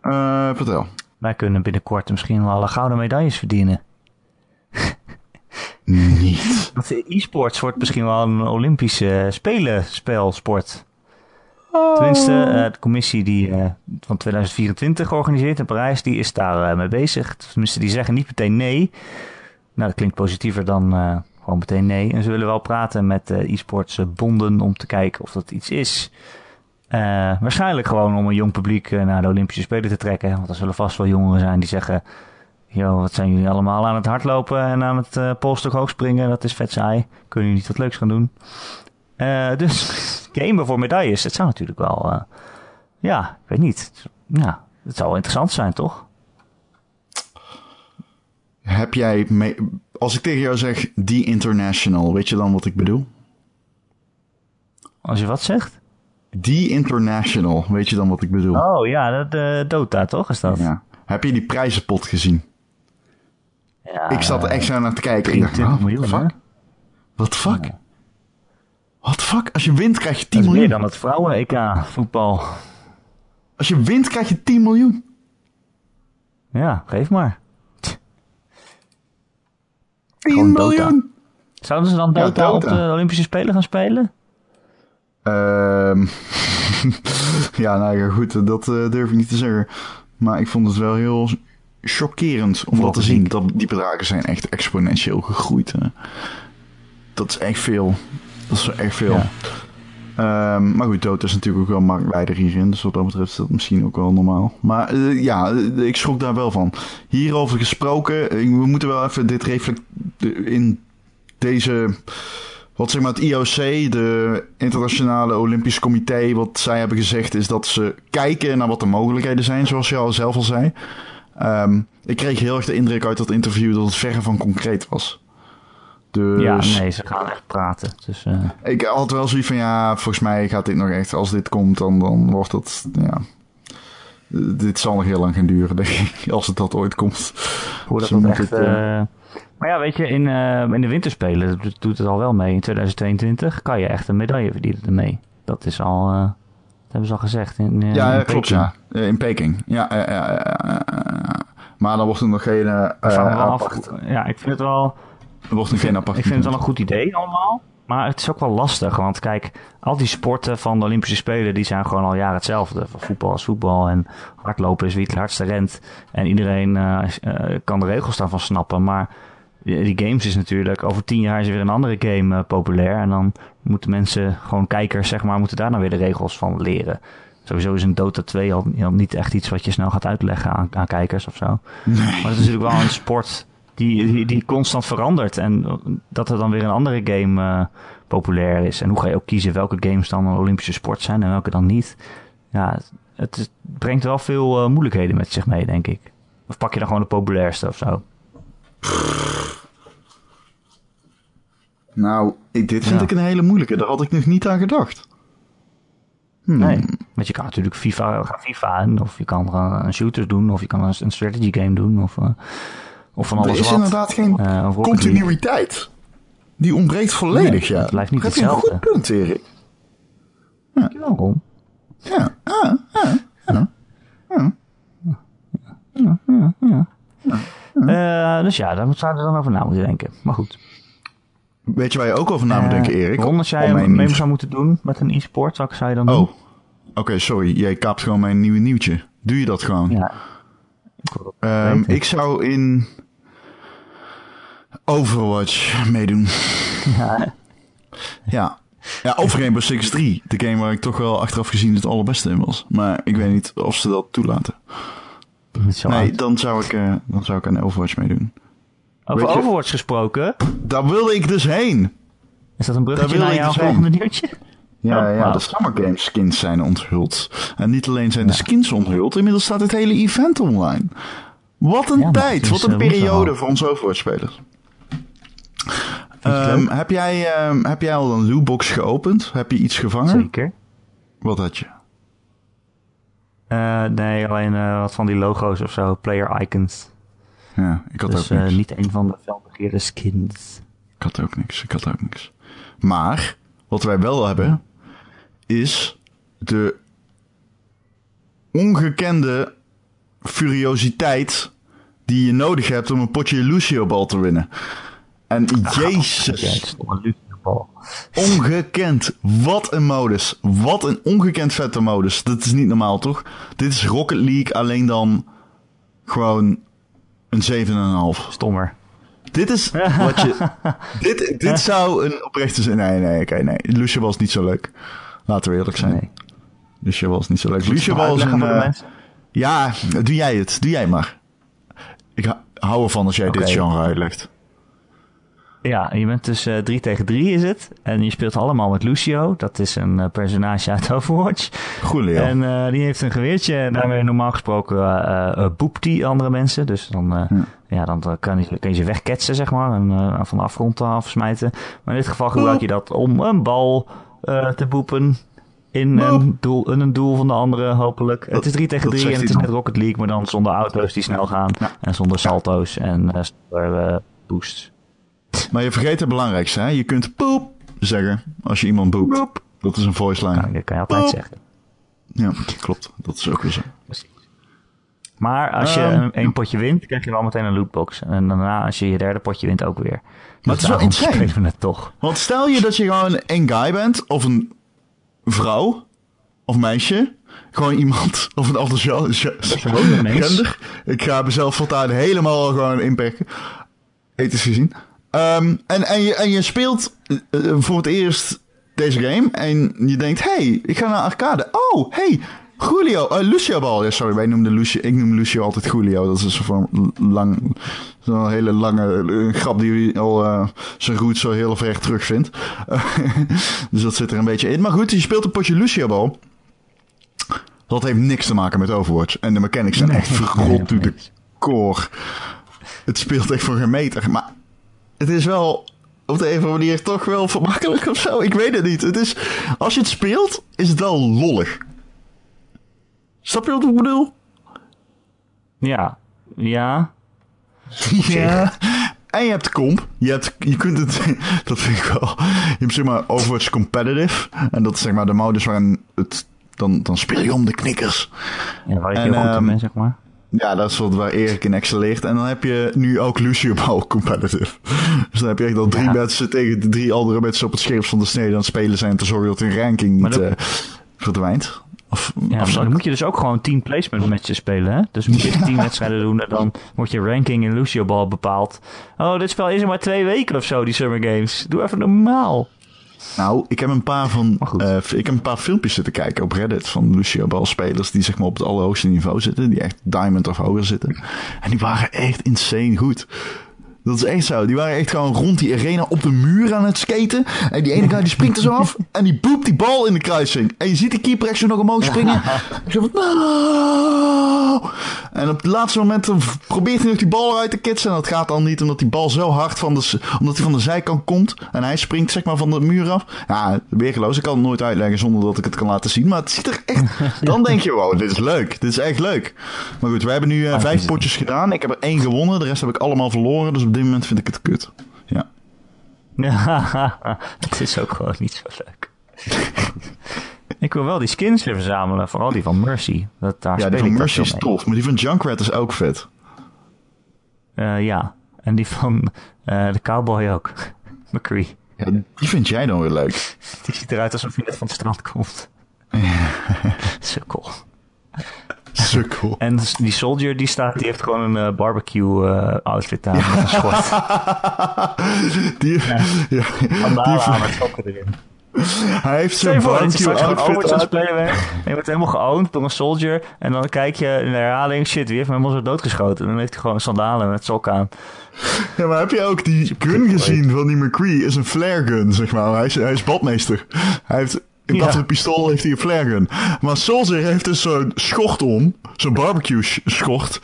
Eh, vertel. Wij kunnen binnenkort misschien wel alle gouden medailles verdienen. Niet. Want e-sports wordt misschien wel een Olympische spelenspelsport. Tenminste, eh, de commissie die van 2024 georganiseerd in Parijs, die is daar mee bezig. Tenminste, die zeggen niet meteen nee. Nou, dat klinkt positiever dan gewoon meteen nee. En ze willen wel praten met e-sports bonden om te kijken of dat iets is. Eh, waarschijnlijk gewoon om een jong publiek eh, naar de Olympische Spelen te trekken. Want er zullen vast wel jongeren zijn die zeggen... Yo, wat zijn jullie allemaal aan het hardlopen en aan het eh polstok hoog springen? Dat is vet saai. Kunnen jullie niet wat leuks gaan doen? Dus gamen voor medailles, dat zou natuurlijk wel... ja, ik weet niet. Ja, het zou wel interessant zijn, toch? Heb jij... mee- Als ik tegen jou zeg The International, weet je dan wat ik bedoel? Als je wat zegt? The International, weet je dan wat ik bedoel? Oh ja, dat, eh, Dota toch is dat? Ja. Heb je die prijzenpot gezien? Ja, ik zat er echt zo naar te kijken. Ik dacht, 23 what miljoen, fuck? The fuck? The fuck? Als je wint krijg je 10 Dat is meer miljoen. dan het vrouwen-EK voetbal. Als je wint krijg je 10 miljoen. Ja, geef maar. 10 Gewoon Dota. miljoen! Zouden ze dan Ja, Dota, op de Olympische Spelen gaan spelen? Ehm ja, nou ja, goed, dat eh, durf ik niet te zeggen. Maar ik vond het wel heel chockerend om dat te zien. Dat die bedragen zijn echt exponentieel gegroeid. hè. Dat is echt veel. Dat is echt veel. Ja. Ehm, maar goed, dood is natuurlijk ook wel marktleider hierin. Dus wat dat betreft is dat misschien ook wel normaal. Maar eh, ja, eh, ik schrok daar wel van. Hierover gesproken, eh, we moeten wel even dit reflect in deze wat zeg maar het IOC, de Internationale Olympisch Comité, wat zij hebben gezegd is dat ze kijken naar wat de mogelijkheden zijn, zoals je al zelf al zei. Ehm, ik kreeg heel erg de indruk uit dat interview dat het verre van concreet was. Dus Ja, nee, ze gaan echt praten. Dus, eh, ik had wel zoiets van, ja, volgens mij gaat dit nog echt, als dit komt, dan, dan wordt het, ja... Dit zal nog heel lang gaan duren, denk ik, als het dat ooit komt. hoe dat moeten echt... het, eh, eh, maar ja, weet je, in, eh, in de winterspelen doet het al wel mee. In 2022 kan je echt een medaille verdienen ermee. Dat is al... eh, dat hebben ze al gezegd. In, eh, ja, in klopt, ja. In Peking. Ja, maar dan wordt er nog geen... apart- ja, ik vind het wel... er wordt nog geen apart. Ik vind het wel een goed idee allemaal. Maar het is ook wel lastig. Want kijk, al die sporten van de Olympische Spelen... die zijn gewoon al jaren hetzelfde. Van voetbal is voetbal en hardlopen is wie het hardste rent. En iedereen kan de regels daarvan snappen. Maar die games is natuurlijk... over tien jaar is er weer een andere game eh, populair. En dan moeten mensen, gewoon kijkers zeg maar... moeten daar nou weer de regels van leren. Sowieso is een Dota 2 al, al niet echt iets wat je snel gaat uitleggen aan, aan kijkers of zo. Nee. Maar het is natuurlijk wel een sport die, die, die constant verandert. En dat er dan weer een andere game eh, populair is. En hoe ga je ook kiezen welke games dan een Olympische sport zijn en welke dan niet. Ja, het, brengt wel veel eh, moeilijkheden met zich mee, denk ik. Of pak je dan gewoon de populairste of zo? Nou, dit vind Ja. ik een hele moeilijke. Daar had ik nog niet aan gedacht. Hmm. Nee. Want je kan natuurlijk FIFA, gaan FIFA in, of je kan gewoon een shooters doen, of je kan een, een strategy game doen, of, eh, of van Er alles is wat. inderdaad geen Eh, continuïteit. Die ontbreekt volledig, Nee, ja. het blijft niet Heb je een hetzelfde. goed punt, Erik. Dankjewel, Ron. Ja. Ah, ah, ah. Eh, dus ja, daar zouden we dan over na moeten denken. Maar goed. Weet je waar je ook over na moet denken, Eh, Erik? Ron, als jij mijn mee zou moeten doen met een e-sport, wat zou je dan doen? Oh, oké, sorry. Jij kaapt gewoon mijn nieuwe nieuwtje. Doe je dat gewoon? Ja. Ik Ehm, weten. ik zou in Overwatch meedoen. Ja, Ja. Ja, of Rainbow Six 3. De game waar ik toch wel achteraf gezien het allerbeste in was. Maar ik weet niet of ze dat toelaten. Niet zo Nee, oud. dan zou ik, eh, dan zou ik aan Overwatch meedoen. Over weet je- Overwatch gesproken. Daar wilde ik dus heen. Is dat een bruggetje Daar naar jouw dus volgende heen. nieuwtje? Ja, Oh, ja, de Summer Games skins zijn onthuld. En niet alleen zijn de skins onthuld, inmiddels staat het hele event online. Wat een Ja, tijd, wat een eh, periode al. voor onze Overwatch-spelers. Ehm, heb, jij, ehm, heb jij al een lootbox geopend? Heb je iets gevangen? Zeker. Wat had je? Eh, nee, alleen eh, wat van die logo's of zo. Player icons. Ja, ik had Dus ook eh, niks. niet een van de felbegeerde skins. Ik had ook niks. Ik had ook niks. Maar, wat wij wel hebben, is de ongekende furiositeit die je nodig hebt om een potje Lucio-bal te winnen. En het jezus, ongekend. Wat een modus. Wat een ongekend vette modus. Dat is niet normaal, toch? Dit is Rocket League, alleen dan gewoon een 7,5. Stommer. Dit is wat je. dit, dit zou een oprechte zin. Nee, nee, oké, nee. Lucia was niet zo leuk. Laten we eerlijk zijn. Nee. Lucia was niet zo leuk. Lucia was een. eh, ja, doe jij het. Doe jij maar. Ik hou ervan als jij dit genre uitlegt. Ja, je bent dus eh 3 tegen 3 is het. En je speelt allemaal met Lucio. Dat is een eh, personage uit Overwatch. Goed. En eh, die heeft een geweertje. En daarmee normaal gesproken eh eh, boept hij andere mensen. Dus dan, eh, Hm. ja, dan eh, kan, je, kan je ze wegketsen, zeg maar. En eh, van de afgrond afsmijten. Maar in dit geval gebruik je dat om een bal eh, te boepen. In een, doel, in een doel van de andere, hopelijk. het is 3 tegen dat 3 zegt en het is net Rocket League, maar dan zonder auto's die snel gaan. Ja. En zonder salto's en eh, zonder eh, boosts. Maar je vergeet het belangrijkste, hè? Je kunt poep zeggen als je iemand boept. Dat is een voice line. Nou, dat kan je altijd Boep. zeggen. Ja, klopt. Dat is ook weer zo. Maar als je Ehm, een, één potje wint, krijg je wel meteen een lootbox. En daarna, als je je derde potje wint, ook weer. Maar het is wel insane. spelen we het toch. Want stel je dat je gewoon een guy bent, of een vrouw, of meisje. Gewoon iemand, of een ander Gewoon een mens. gender. Ik ga mezelf voortaan helemaal gewoon inperken. Ethisch gezien. Ehm, en, en, je, en je speelt eh, eh, voor het eerst deze game. En je denkt, hey, ik ga naar arcade. Oh, hey, Julio, eh, Lucio bal. Ja, sorry, wij noemden Lucio, ik noem Lucio altijd Julio. Dat is een soort van lang, zo'n hele lange grap die al zijn roots zo heel ver terugvindt. dus dat zit er een beetje in. Maar goed, je speelt een potje Lucio bal. Dat heeft niks te maken met Overwatch. En de mechanics zijn echt verrot to de core. Het speelt echt voor geen meter. Maar het is wel op de een of andere manier toch wel vermakkelijk of zo. Ik weet het niet. Het is, als je het speelt, is het wel lollig. Snap je wat ik bedoel? Ja, ja. Ja. En je hebt comp. Je, hebt, je kunt het, dat vind ik wel. Je hebt zeg maar Overwatch Competitive. En dat is zeg maar de modus waarin het, dan, dan speel je om de knikkers. ja waar ik En, goed in ehm, zeg maar. Ja, dat is wat waar Erik in excelleert. En dan heb je nu ook Lucio Ball competitive. Dus dan heb je echt al drie Ja. mensen tegen de drie andere mensen op het scherp van de snede aan het spelen zijn. Te zorgen dat hun ranking Maar niet dat- eh, verdwijnt. Of, Ja, dan moet je dus ook gewoon team placement matches spelen, hè? Dus moet je tien wedstrijden doen en dan wordt je ranking in Lucio Ball bepaald. Oh, dit spel is er maar twee weken of zo, die Summer Games. Doe even normaal. Nou, ik heb een paar van, eh, ik heb een paar filmpjes zitten kijken op Reddit van Lucio Ball spelers die zeg maar op het allerhoogste niveau zitten, die echt diamond of hoger zitten. En die waren echt insane goed. Dat is echt zo. Die waren echt gewoon rond die arena op de muur aan het skaten. En die ene guy die springt er zo af. En die boept die bal in de kruising. En je ziet die keeper echt zo nog omhoog springen. Van, no! En op het laatste moment probeert hij nog die bal eruit te kitsen. En dat gaat dan niet, omdat die bal zo hard van de, omdat hij van de zijkant komt. En hij springt zeg maar van de muur af. Ja, weergeloos. Ik kan het nooit uitleggen zonder dat ik het kan laten zien. Maar het ziet er echt... Dan denk je, wow, dit is leuk. Dit is echt leuk. Maar goed, we hebben nu eh, vijf potjes gedaan. Ik heb er één gewonnen. De rest heb ik allemaal verloren. Dus op dit moment vind ik het kut. Ja. het is ook gewoon niet zo leuk. ik wil wel die skins weer verzamelen, vooral die van Mercy. Dat, daar Ja, die van Mercy is tof. Maar die van Junkrat is ook vet. Eh, ja, en die van eh, de cowboy ook. McCree. Ja, die vind jij dan weer leuk. Die ziet eruit alsof hij net van het strand komt. Sukkel. Sukkel. En die soldier die staat, die heeft gewoon een eh, barbecue eh, outfit aan met een schort. Die, ja. Die, aan met sokken erin. Hij heeft zijn barbecue outfit aan spelen je wordt helemaal geowned door een soldier. En dan kijk je in de herhaling, shit, wie heeft helemaal zo doodgeschoten? En dan heeft hij gewoon sandalen met sok aan. Ja, maar heb je ook die gun gezien van die McCree? Is een flare gun, zeg maar. Hij is, hij is badmeester. Hij heeft, in plaats van een pistool heeft hij een flare gun. Maar Soldier heeft dus zo'n schort om. Zo'n barbecue sch- schort.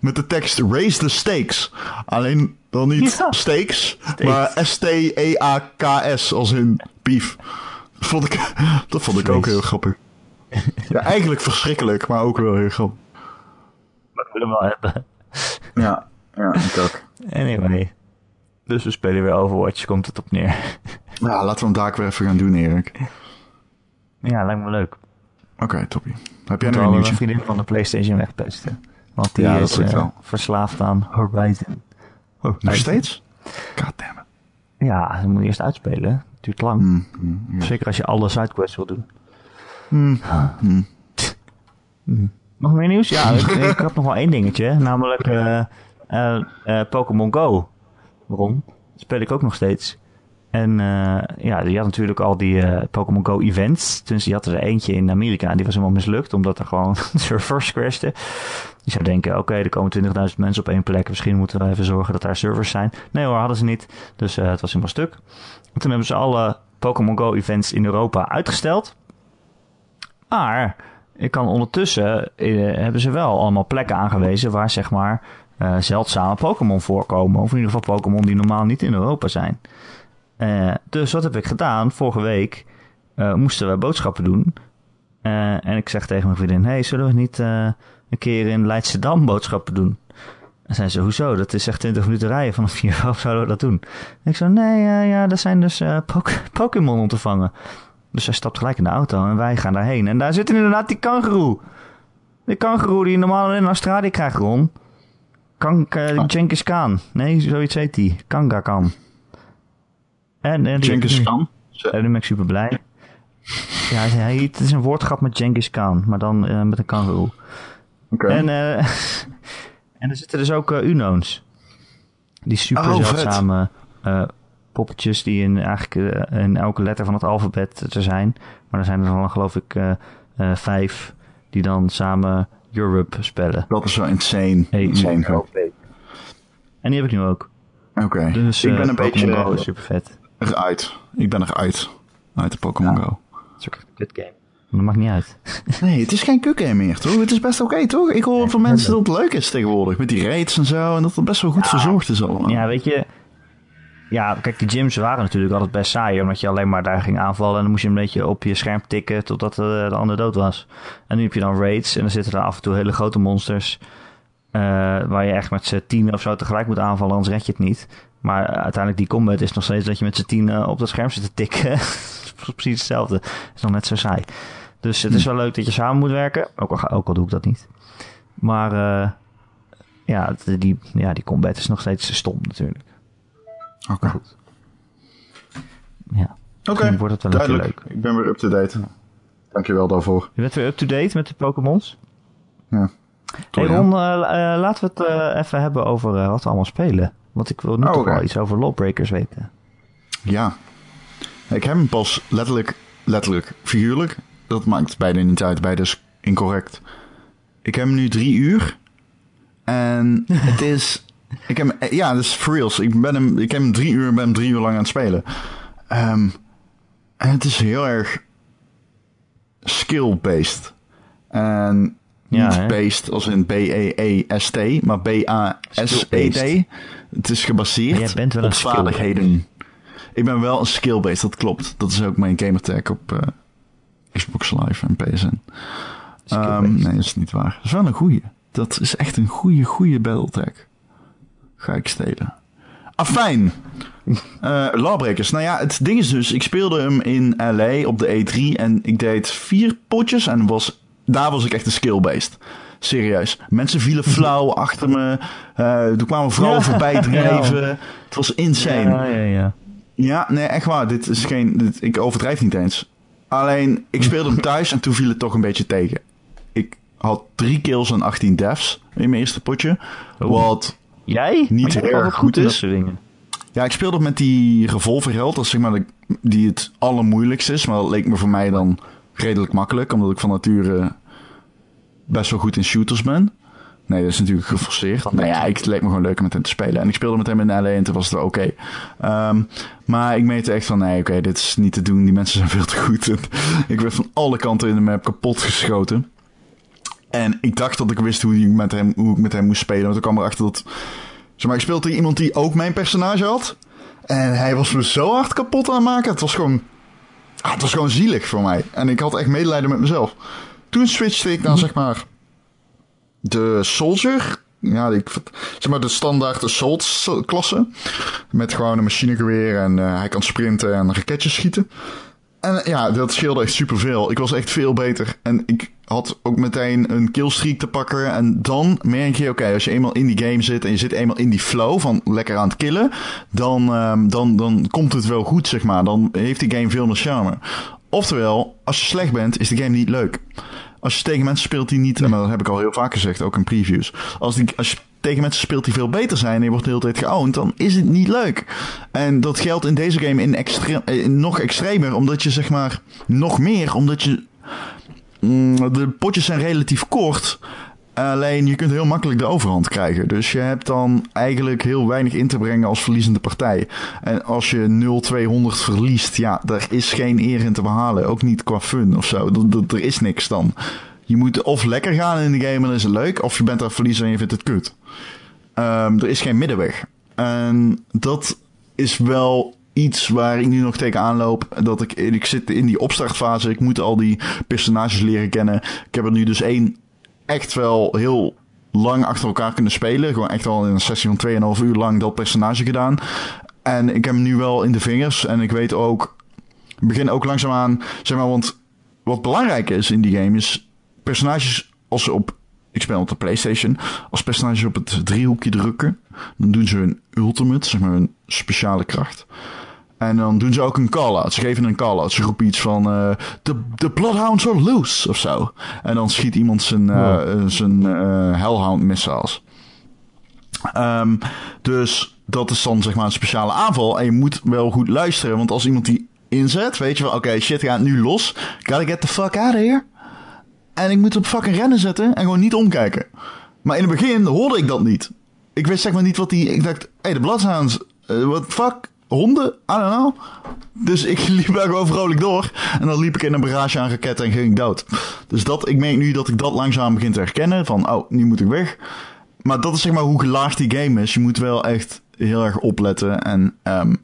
Met de tekst Raise the Stakes. Alleen dan niet Ja. steaks, maar S-T-E-A-K-S. Als in beef. Dat vond ik, dat vond ik ook heel grappig. Ja, eigenlijk verschrikkelijk, maar ook wel heel grappig. Maar dat willen we wel hebben. Ja, ja, ik ook. Anyway. Dus we spelen weer Overwatch, komt het op neer. Ja, laten we hem daar weer even gaan doen, Erik. Ja, lijkt me leuk. Oké, toppie. Heb jij Ik nog een nieuwtje? vriendin van de PlayStation wegpesten. Want die Ja, is eh, wel. verslaafd aan Horizon. Oh, nog steeds? Goddammit. Ja, ze moet eerst uitspelen. Het duurt lang. Mm, mm, ja. Zeker als je alle sidequests wil doen. Mm, mm. Nog meer nieuws? Ja, ik, ik had nog wel één dingetje. Namelijk eh eh, eh, Pokémon Go. Waarom? Dat speel ik ook nog steeds. En eh, ja, die had natuurlijk al die eh, Pokémon Go events. Dus die had er eentje in Amerika. En die was helemaal mislukt, omdat er gewoon servers crashten. Je zou denken, oké, er komen 20.000 mensen op één plek. Misschien moeten we even zorgen dat daar servers zijn. Nee hoor, hadden ze niet. Dus eh, het was helemaal stuk. En toen hebben ze alle Pokémon Go events in Europa uitgesteld. Maar ik kan ondertussen hebben ze wel allemaal plekken aangewezen waar zeg maar zeldzame Pokémon voorkomen. Of in ieder geval Pokémon die normaal niet in Europa zijn. Eh, dus wat heb ik gedaan? Vorige week eh, moesten we boodschappen doen. Eh, en ik zeg tegen mijn vriendin: Hey, zullen we niet een keer in Leidschendam boodschappen doen? En zei ze: Hoezo? Dat is echt 20 minuten rijden vanaf hier. Waarom zouden we dat doen? En ik zei: Nee, ja, dat zijn dus Pok- Pokémon om te vangen. Dus hij stapt gelijk in de auto en wij gaan daarheen. En daar zit inderdaad die kangeroe. Die kangeroe die je normaal in Australië krijgt, Ron. Kank, Oh. Genghis Khan. Nee, zoiets heet die. Kanga Khan. En, en Genghis Khan? En nu ben ik super blij. Ja, hij, het is een woordgrap met Genghis Khan, maar dan eh, met een kangeroe. Oké. En, eh, en er zitten dus ook eh, Uno's. Die super Oh, zeldzame poppetjes die in, eigenlijk in elke letter van het alfabet te zijn. Maar er zijn er dan geloof ik vijf die dan samen Europe spellen. Dat is wel insane. E, insane. En die heb ik nu ook. Oké. Dus ik ben een beetje Go super vet. Eruit. Ik ben eruit. Uit de Pokémon Go. Het is ook echt een kut game. Dat maakt niet uit. Nee, het is geen kukgame meer, toch? Het is best oké, toch? Ik hoor van mensen dat het leuk is tegenwoordig. Met die raids en zo. En dat het best wel goed verzorgd is allemaal. Ja, weet je. Ja, kijk, die gyms waren natuurlijk altijd best saai. Omdat je alleen maar daar ging aanvallen. En dan moest je een beetje op je scherm tikken totdat eh, de ander dood was. En nu heb je dan raids. En dan zitten er af en toe hele grote monsters. eh, waar je echt met z'n tien of zo tegelijk moet aanvallen. Anders red je het niet. Maar uiteindelijk die combat is nog steeds dat je met z'n tien eh, op dat scherm zit te tikken. Precies hetzelfde. Het is nog net zo saai. Dus het is wel leuk dat je samen moet werken. Ook al, ook al doe ik dat niet. Maar eh, ja, die, ja, die combat is nog steeds stom natuurlijk. Oké. Ja. Oké, Misschien wordt het wel duidelijk. Ik ben weer up-to-date. Dankjewel daarvoor. Je bent weer up-to-date met de Pokémons. Ja. Hey? Ron, eh, laten we het even hebben over wat we allemaal spelen. Want ik wil nu Oh, toch wel iets over Lawbreakers weten. Ja. Ik heb hem pas letterlijk, letterlijk, figuurlijk. Dat maakt beide niet uit, beide is incorrect. Ik heb hem nu drie uur. En het is... Ik heb, hem- ja, dat is for reals. Ik, ben hem, ik heb hem drie uur en ben hem drie uur lang aan het spelen. Ehm, en het is heel erg skill-based. En Ja, niet hè? based als in B-E-E-S-T, maar B-A-S-E-D. Het is gebaseerd op vaardigheden. Ik ben wel een skill-based, dat klopt. Dat is ook mijn gamertag op eh, Xbox Live en PSN. Ehm, nee, dat is niet waar. Dat is wel een goeie. Dat is echt een goeie, goeie battletag. Ga ik stelen. Afijn. Eh Lawbreakers. Nou ja, het ding is dus, ik speelde hem in LA op de E3 en ik deed vier potjes en was, daar was ik echt een skill-based. Serieus. Mensen vielen flauw achter me. Eh er kwamen vrouwen voorbij drijven. Het was insane. Ja, ja, ja. Ja, nee, echt waar. Dit is geen. Dit, ik overdrijf niet eens. Alleen, ik speelde hem thuis en toen viel het toch een beetje tegen. Ik had drie kills en 18 deaths in mijn eerste potje. Oh. Wat. Jij? Niet bent erg goed is. Ja, ik speelde met die revolverheld. Dat is zeg maar de, die het allermoeilijkst is. Maar dat leek me voor mij dan redelijk makkelijk, omdat ik van nature best wel goed in shooters ben. Nee, dat is natuurlijk geforceerd. Nou ja, ik, het leek me gewoon leuk om met hem te spelen. En ik speelde met hem in LA en toen was het wel oké. Ehm, maar ik meette echt van, nee, oké, dit is niet te doen. Die mensen zijn veel te goed. ik werd van alle kanten in de map kapot geschoten. En ik dacht dat ik wist hoe, ik met hem, hoe ik met hem moest spelen. Want ik kwam erachter dat... Zeg maar, ik speelde iemand die ook mijn personage had. En hij was me zo hard kapot aan het maken. Het was gewoon... Ah, het was gewoon zielig voor mij. En ik had echt medelijden met mezelf. Toen switchte ik naar, zeg maar de Soldier. Ja, ik, zeg maar de standaard Assault-klasse. Met gewoon een machinegeweer en uh, hij kan sprinten en raketjes schieten. En ja, dat scheelde echt superveel. Ik was echt veel beter. En ik had ook meteen een killstreak te pakken. En dan merk je, oké, als je eenmaal in die game zit en je zit eenmaal in die flow van lekker aan het killen, dan, um, dan, dan komt het wel goed, zeg maar. Dan heeft die game veel meer charme. Oftewel, als je slecht bent, is de game niet leuk. Als je tegen mensen speelt die niet, en dat heb ik al heel vaak gezegd, ook in previews. Als, die, als je tegen mensen speelt die veel beter zijn en je wordt de hele tijd geowned, dan is het niet leuk. En dat geldt in deze game in, extre in nog extremer, omdat je zeg maar nog meer, omdat je. Mm, de potjes zijn relatief kort. Alleen je kunt heel makkelijk de overhand krijgen. Dus je hebt dan eigenlijk heel weinig in te brengen als verliezende partij. En als je 0-200 verliest, ja, daar is geen eer in te behalen. Ook niet qua fun of zo. Er, is niks dan. Je moet of lekker gaan in de game en dan is het leuk. Of je bent daar verliezer en je vindt het kut. Um, er is geen middenweg. En dat is wel iets waar ik nu nog tegenaan loop. Dat ik, ik zit in die opstartfase. Ik moet al die personages leren kennen. Ik heb er nu dus één echt wel heel lang achter elkaar kunnen spelen. Gewoon echt al in een sessie van 2,5 uur lang dat personage gedaan. En ik heb hem nu wel in de vingers. En ik weet ook. Begin ook langzaamaan. Zeg maar, want wat belangrijk is in die game is. Personages als ze op. Ik speel op de PlayStation. Als personages op het driehoekje drukken. Dan doen ze een ultimate, zeg maar een speciale kracht. En dan doen ze ook een call-out. Ze geven een call-out. Ze roepen iets van... Uh, the, Bloodhounds are loose, of zo. En dan schiet iemand zijn, uh, zijn uh, Hellhound missiles. Um, dus dat is dan zeg maar een speciale aanval. En je moet wel goed luisteren. Want als iemand die inzet, weet je wel... Oké, okay, shit gaat nu los. Gotta get the fuck out of here. En ik moet op fucking rennen zetten en gewoon niet omkijken. Maar in het begin hoorde ik dat niet. Ik wist zeg maar niet wat die... Ik dacht, hey, de Bloodhounds... What the fuck? Honden? I don't know. Dus ik liep daar gewoon vrolijk door. En dan liep ik in een barrage aan raketten en ging ik dood. Dus dat, ik merk nu dat ik dat langzaam begin te herkennen. Van, oh, nu moet ik weg. Maar dat is zeg maar hoe gelaagd die game is. Je moet wel echt heel erg opletten. En um,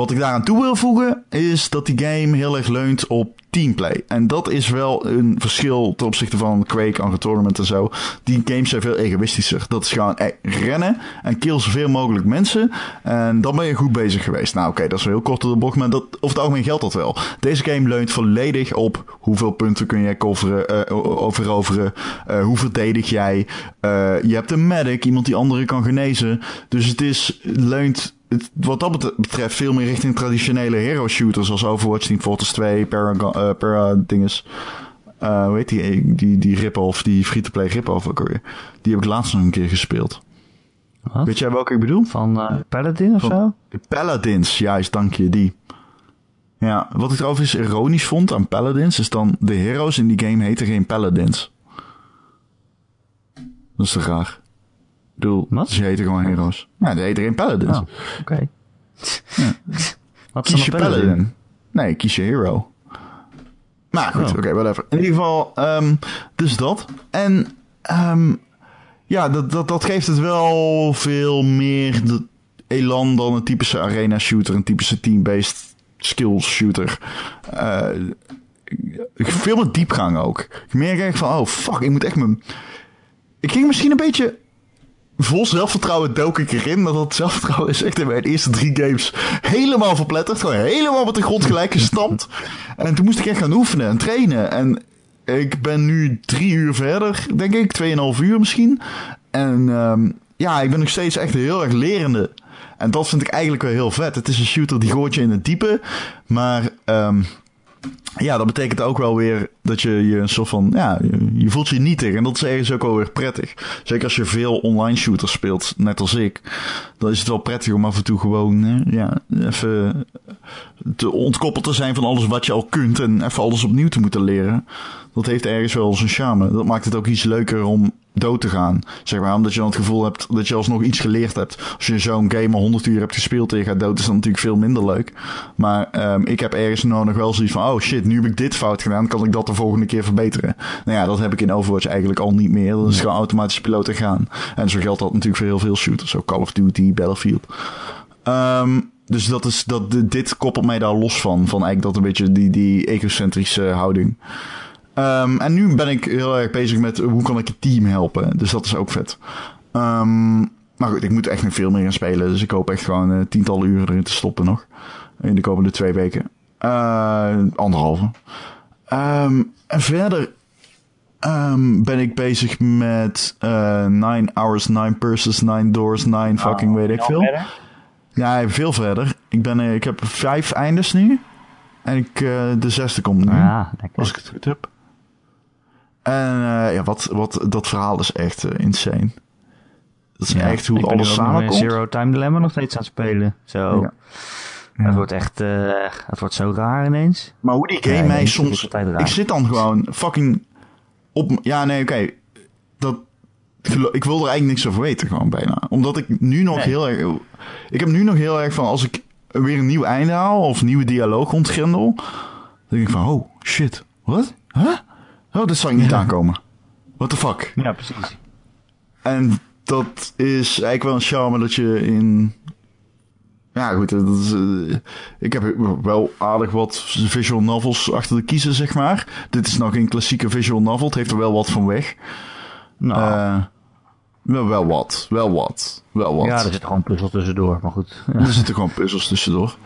wat ik daaraan toe wil voegen is dat die game heel erg leunt op teamplay. En dat is wel een verschil ten opzichte van Quake, Unreal Tournament en zo. Die games zijn veel egoïstischer. Dat is gewoon eh, rennen en kill zoveel mogelijk mensen. En dan ben je goed bezig geweest. Nou oké, dat is wel heel kort op de bocht, maar dat, over het algemeen geldt dat wel. Deze game leunt volledig op hoeveel punten kun jij coveren, uh, veroveren. Uh, hoe verdedig jij. Je hebt een medic, iemand die anderen kan genezen. Dus het is leunt het, wat dat betreft veel meer richting traditionele hero shooters zoals Overwatch, Team Fortress 2, Para, uh, Para dinges. Uh, hoe heet die, die, die rip-off, die free-to-play rip-off ook alweer. Die heb ik laatst nog een keer gespeeld. Wat? Weet jij welke ik bedoel? Van uh, Paladin of zo? Paladins, juist, dank je, die. Ja, wat ik trouwens ironisch vond aan Paladins, is dan de heroes in die game heten geen Paladins. Dat is te graag bedoel, Wat? ze heten gewoon heroes. Ja, die heten geen paladins. Oh, oké. Ja. Wat kies je paladin? paladin? Nee, kies je hero. Maar goed, Oh. oké, okay, whatever. In ieder geval, um, dus dat. En um, ja, dat, dat, dat geeft het wel veel meer de elan dan een typische arena shooter, een typische team-based skill shooter. Uh, veel meer diepgang ook. Ik merk echt van, oh fuck, ik moet echt mijn... Ik ging misschien een beetje vol zelfvertrouwen dook ik erin. Maar dat zelfvertrouwen is echt in mijn eerste drie games helemaal verpletterd. Gewoon helemaal met de grond gelijk gestampt. En toen moest ik echt gaan oefenen en trainen. En ik ben nu drie uur verder, denk ik. Tweeënhalf uur misschien. En um, ja, ik ben nog steeds echt heel erg lerende. En dat vind ik eigenlijk wel heel vet. Het is een shooter die gooit je in het diepe. Maar um, ja, dat betekent ook wel weer dat je je een soort van, ja, je, voelt je nietig. En dat is ergens ook wel weer prettig. Zeker als je veel online shooters speelt, net als ik. Dan is het wel prettig om af en toe gewoon, ja, even te ontkoppeld te zijn van alles wat je al kunt en even alles opnieuw te moeten leren. Dat heeft ergens wel zijn charme. Dat maakt het ook iets leuker om dood te gaan. Zeg maar, omdat je dan het gevoel hebt dat je alsnog iets geleerd hebt. Als je zo'n game al 100 uur hebt gespeeld en je gaat dood, is dat natuurlijk veel minder leuk. Maar um, ik heb ergens nou nog wel zoiets van, oh shit, nu heb ik dit fout gedaan, kan ik dat de volgende keer verbeteren. Nou ja, dat heb ik in Overwatch eigenlijk al niet meer. Dat is gewoon automatisch piloten gaan. En zo geldt dat natuurlijk voor heel veel shooters. Zo Call of Duty, Battlefield. Um, dus dat is, dat, dit koppelt mij daar los van. Van eigenlijk dat een beetje die, die egocentrische houding. Um, en nu ben ik heel erg bezig met hoe kan ik het team helpen. Dus dat is ook vet. Um, maar goed, ik moet echt nog veel meer gaan spelen. Dus ik hoop echt gewoon uh, tientallen uren erin te stoppen nog. In de komende twee weken. Uh, anderhalve. Um, en verder um, ben ik bezig met uh, Nine Hours, Nine Purses, Nine Doors, Nine oh, fucking weet ik veel. Verder? Ja, veel verder. Ik, ben, ik heb vijf eindes nu. En ik, de zesde komt nu. Ja, als ik het goed heb. En uh, ja, wat, wat, dat verhaal is echt uh, insane. Dat is echt hoe alles samenkomt. Zero Time Dilemma nog steeds aan het spelen. Zo. Ja. Het wordt echt, uh, het wordt zo raar ineens. Maar hoe die game mij soms, ik zit dan gewoon fucking op, ja nee oké, okay. dat, ik wil er eigenlijk niks over weten gewoon bijna. Omdat ik nu nog nee. heel erg, ik heb nu nog heel erg van als ik weer een nieuw einde haal of nieuwe dialoog ontgrendel, dan denk ik van oh shit, wat? Huh? Oh, dat zou ik niet aankomen. What the fuck? Ja, precies. En dat is eigenlijk wel een charme dat je in... Ja, goed. Dat is, uh, ik heb wel aardig wat visual novels achter de kiezen, zeg maar. Dit is nog een klassieke visual novel. Het heeft er wel wat van weg. Nou... Uh, wel, wel wat. Wel wat. Wel wat. Ja, er zitten gewoon puzzels tussendoor, maar goed. Ja. Er zitten gewoon puzzels tussendoor.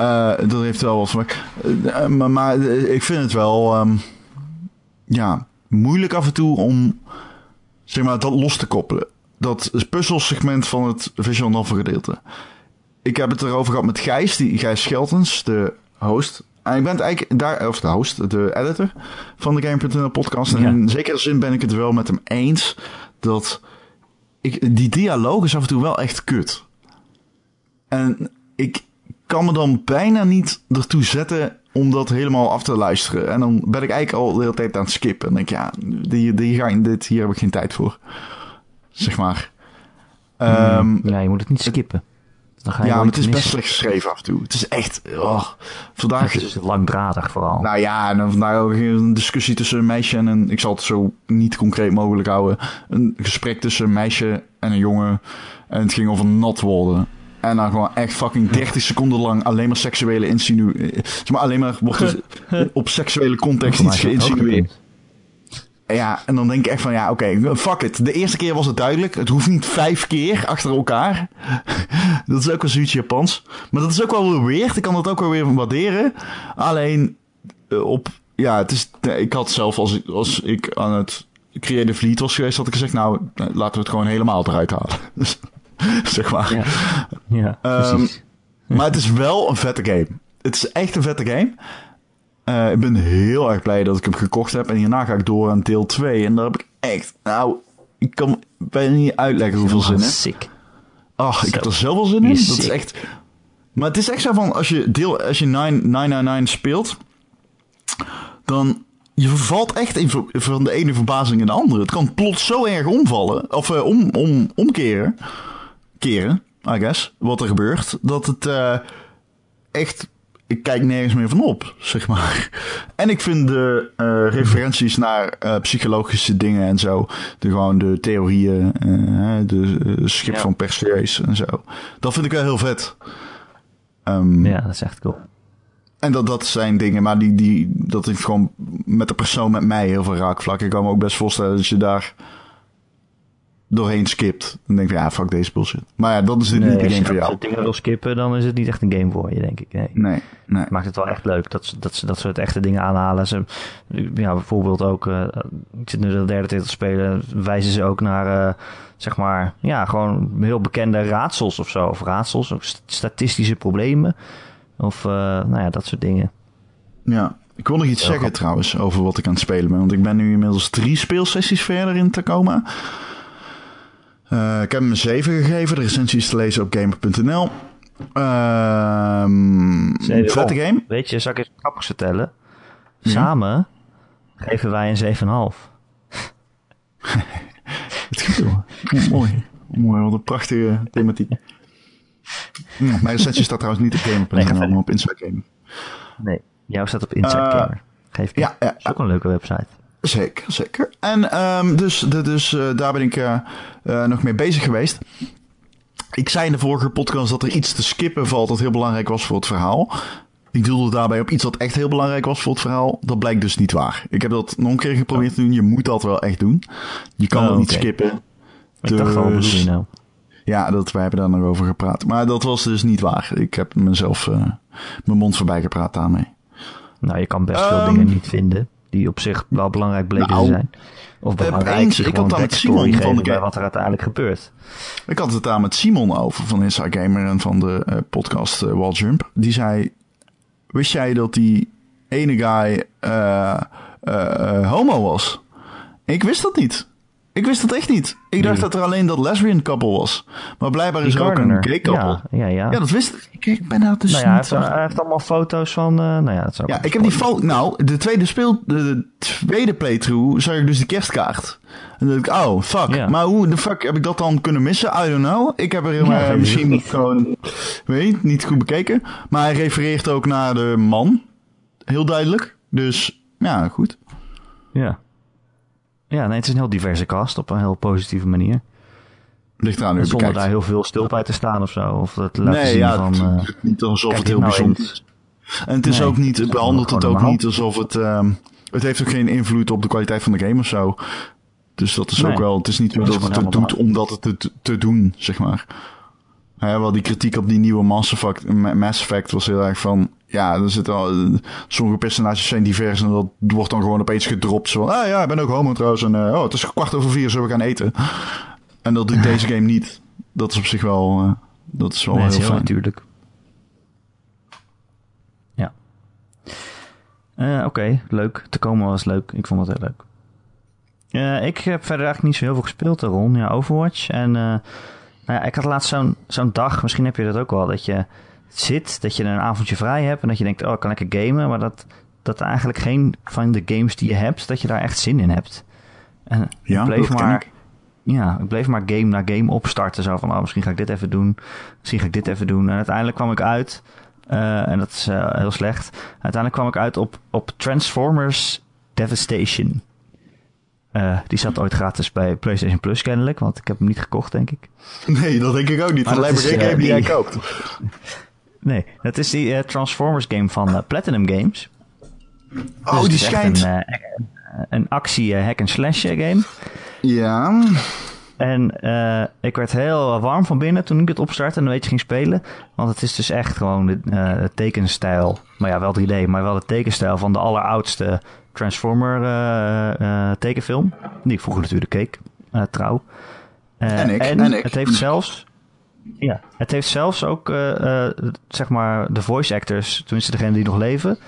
Uh, dat heeft wel wat van weg. Maar, maar ik vind het wel... Um, ja, moeilijk af en toe om zeg maar, dat los te koppelen. Dat puzzelsegment van het visual novel gedeelte. Ik heb het erover gehad met Gijs, die, Gijs Scheltens, de host. En ik ben het eigenlijk daar, of de host, de editor van de Game.nl podcast. En in zekere zin ben ik het wel met hem eens dat ik, die dialoog is af en toe wel echt kut. En ik kan me dan bijna niet ertoe zetten om dat helemaal af te luisteren. En dan ben ik eigenlijk al de hele tijd aan het skippen. En denk ik, ja, die, die ga ik, dit, hier heb ik geen tijd voor. Zeg maar. Um, ja, je moet het niet skippen. Dan ga je ja, maar het is best slecht geschreven af en toe. Het is echt... Oh, vandaag... Het is langdradig vooral. Nou ja, en dan vandaag ook een discussie tussen een meisje en een... Ik zal het zo niet concreet mogelijk houden. Een gesprek tussen een meisje en een jongen. En het ging over nat worden. En dan gewoon echt fucking 30 seconden lang alleen maar seksuele insinu... Zeg maar alleen maar wordt op seksuele context iets geïnsinueerd. Ja, en dan denk ik echt van ja, oké, fuck it. De eerste keer was het duidelijk. Het hoeft niet vijf keer achter elkaar. dat is ook wel zoiets Japans. Maar dat is ook wel weer weird. Ik kan dat ook wel weer waarderen. Alleen uh, op, ja, het is, ik had zelf als ik, als ik aan het Creative Lead was geweest, had ik gezegd, nou, laten we het gewoon helemaal eruit halen. Zeg maar. Ja, ja um, Maar het is wel een vette game. Het is echt een vette game. Uh, ik ben heel erg blij dat ik hem gekocht heb. En hierna ga ik door aan deel 2. En daar heb ik echt... Nou, ik kan bijna niet uitleggen hoeveel zin in. Sick. Ach, ik heb er zoveel zin in. Dat is echt... Maar het is echt zo van, als je, deel, als je 999 speelt, dan je vervalt echt in, van de ene verbazing in de andere. Het kan plots zo erg omvallen, of uh, om, om, omkeren keren, I guess, wat er gebeurt. Dat het uh, echt. Ik kijk nergens meer van op, zeg maar. En ik vind de uh, referenties naar uh, psychologische dingen en zo. De, gewoon de theorieën, de schip ja. van Perseus en zo. Dat vind ik wel heel vet. Um, ja, dat is echt cool. En dat, dat zijn dingen, maar die, die, dat heeft gewoon met de persoon met mij heel veel raakvlak. Ik kan me ook best voorstellen dat je daar doorheen skipt. Dan denk je, ja, fuck deze bullshit. Maar ja, dat is niet de game voor jou. Als je dingen wil skippen, dan is het niet echt een game voor je, denk ik. Nee. nee, nee. Maakt het wel echt leuk dat ze, dat ze dat soort echte dingen aanhalen. Ze, ja, bijvoorbeeld ook, uh, ik zit nu de derde titel te spelen, wijzen ze ook naar, uh, zeg maar, ja, gewoon heel bekende raadsels of zo. Of raadsels, of statistische problemen. Of, uh, nou ja, dat soort dingen. Ja, ik wil nog iets zeggen trouwens over wat ik aan het spelen ben. Want ik ben nu inmiddels drie speelsessies verder in Tacoma. Uh, ik heb hem een 7 gegeven. De recensie is te lezen op gamer.nl. Ehm vette op. game. Weet je, zal ik eens wat grappigs vertellen? Samen geven wij een 7,5. Het. Mooi. Mooi, wat een prachtige thematiek. Ja, mijn recensie staat trouwens niet op gamer.nl, maar op Inside Gaming. Nee, jouw staat op Inside Eh, Gamer. Geef ja, ja, Dat is ook een leuke website. Zeker, zeker. En ehm, dus, de- dus daar ben ik eh, eh, nog mee bezig geweest. Ik zei in de vorige podcast dat er iets te skippen valt dat heel belangrijk was voor het verhaal. Ik doelde daarbij op iets wat echt heel belangrijk was voor het verhaal. Dat blijkt dus niet waar. Ik heb dat nog een keer geprobeerd te doen. Je moet dat wel echt doen. Je kan Oh, dat niet skippen. Ik dacht al, wat Dus- bedoel je nou? Ja, dat, wij hebben daar nog over gepraat. Maar dat was dus niet waar. Ik heb mezelf mijn mond voorbij gepraat daarmee. Nou, je kan best veel Ehm, dingen niet vinden die op zich wel belangrijk bleken Nou, te zijn. Of belangrijk, eens, die ik had daar met Simon van de wat er uiteindelijk gebeurt. Ik had het daar met Simon over van Inside Gamer en van de eh, podcast eh, Wall Jump. Die zei, wist jij dat die ene guy eh, eh, eh, homo was? Ik wist dat niet. Ik wist dat echt niet. Ik dacht dat er alleen dat lesbian couple was. Maar blijkbaar is er ook een gay couple. Ja, ja, ja. Ja, dat wist ik. Ik, ik ben daar dus nou ja, hij niet heeft, hij heeft allemaal foto's van... eh, nou ja, dat zou Ja, ik heb die foto. Nou, de tweede speel, de, de tweede playthrough zag ik dus de kerstkaart. En dan dacht ik, oh fuck. Ja. Maar hoe de fuck heb ik dat dan kunnen missen? I don't know. Ik heb er heel Ja, eh, misschien niet. gewoon, weet niet goed bekeken. Maar hij refereert ook naar de man, heel duidelijk. Dus ja, goed. Ja. Ja, nee, het is een heel diverse cast op een heel positieve manier. Ligt eraan Zonder bekijkt. daar heel veel stil bij te staan of zo. Of dat te laten nee, zien ja, van... het- eh, niet alsof het heel nou bijzonder eens. is. En het is Nee, ook niet, het behandelt het ook niet alsof het, ehm, het heeft ook geen invloed op de kwaliteit van de game of zo. Dus dat is Nee. ook wel, het is niet dat is het doet omdat het het te doen, zeg maar. Hè, wel die kritiek op die nieuwe Mass Effect, Ma- Mass Effect was heel erg van, ja, er zitten al, sommige personages zijn divers en dat wordt dan gewoon opeens gedropt. Zo van, ah ja, ik ben ook homo trouwens en eh, oh, het is kwart over vier, zullen we gaan eten? En dat doet deze game niet. Dat is op zich wel, eh, dat is wel nee, heel is heel fijn. natuurlijk. Ja. Eh, Oké, leuk. Te komen was leuk. Ik vond het heel leuk. Ik heb verder eigenlijk niet zo heel veel gespeeld, Ron. Ja, Overwatch. En nou ja, ik had laatst zo'n zo'n dag, misschien heb je dat ook wel, dat je zit, dat je een avondje vrij hebt en dat je denkt, oh, ik kan lekker gamen, maar dat, dat eigenlijk geen van de games die je hebt, dat je daar echt zin in hebt. En Ja, ik bleef maar, ik. ja, ik bleef maar game na game opstarten. Zo van, oh, misschien ga ik dit even doen. Misschien ga ik dit even doen. En uiteindelijk kwam ik uit, eh, en dat is eh, heel slecht. Uiteindelijk kwam ik uit op, op Transformers Devastation. Eh, die zat ooit gratis bij PlayStation Plus kennelijk, want ik heb hem niet gekocht, denk ik. Nee, dat denk ik ook niet. Maar is, geen eh, game die jij koopt. Nee, dat is die eh, Transformers game van Platinum Games. Oh, Dus die schijnt. Een, een actie hack-and-slash game. Ja. En eh, ik werd heel warm van binnen toen ik het opstartte en een beetje ging spelen. Want het is dus echt gewoon de eh, tekenstijl. Maar ja, wel 3D, maar wel de tekenstijl van de alleroudste Transformer eh, tekenfilm. Die ik vroeger natuurlijk keek, trouw. En ik, En, en ik. het heeft zelfs... Ja, het heeft zelfs ook, zeg maar, de voice actors, tenminste degenen die nog leven,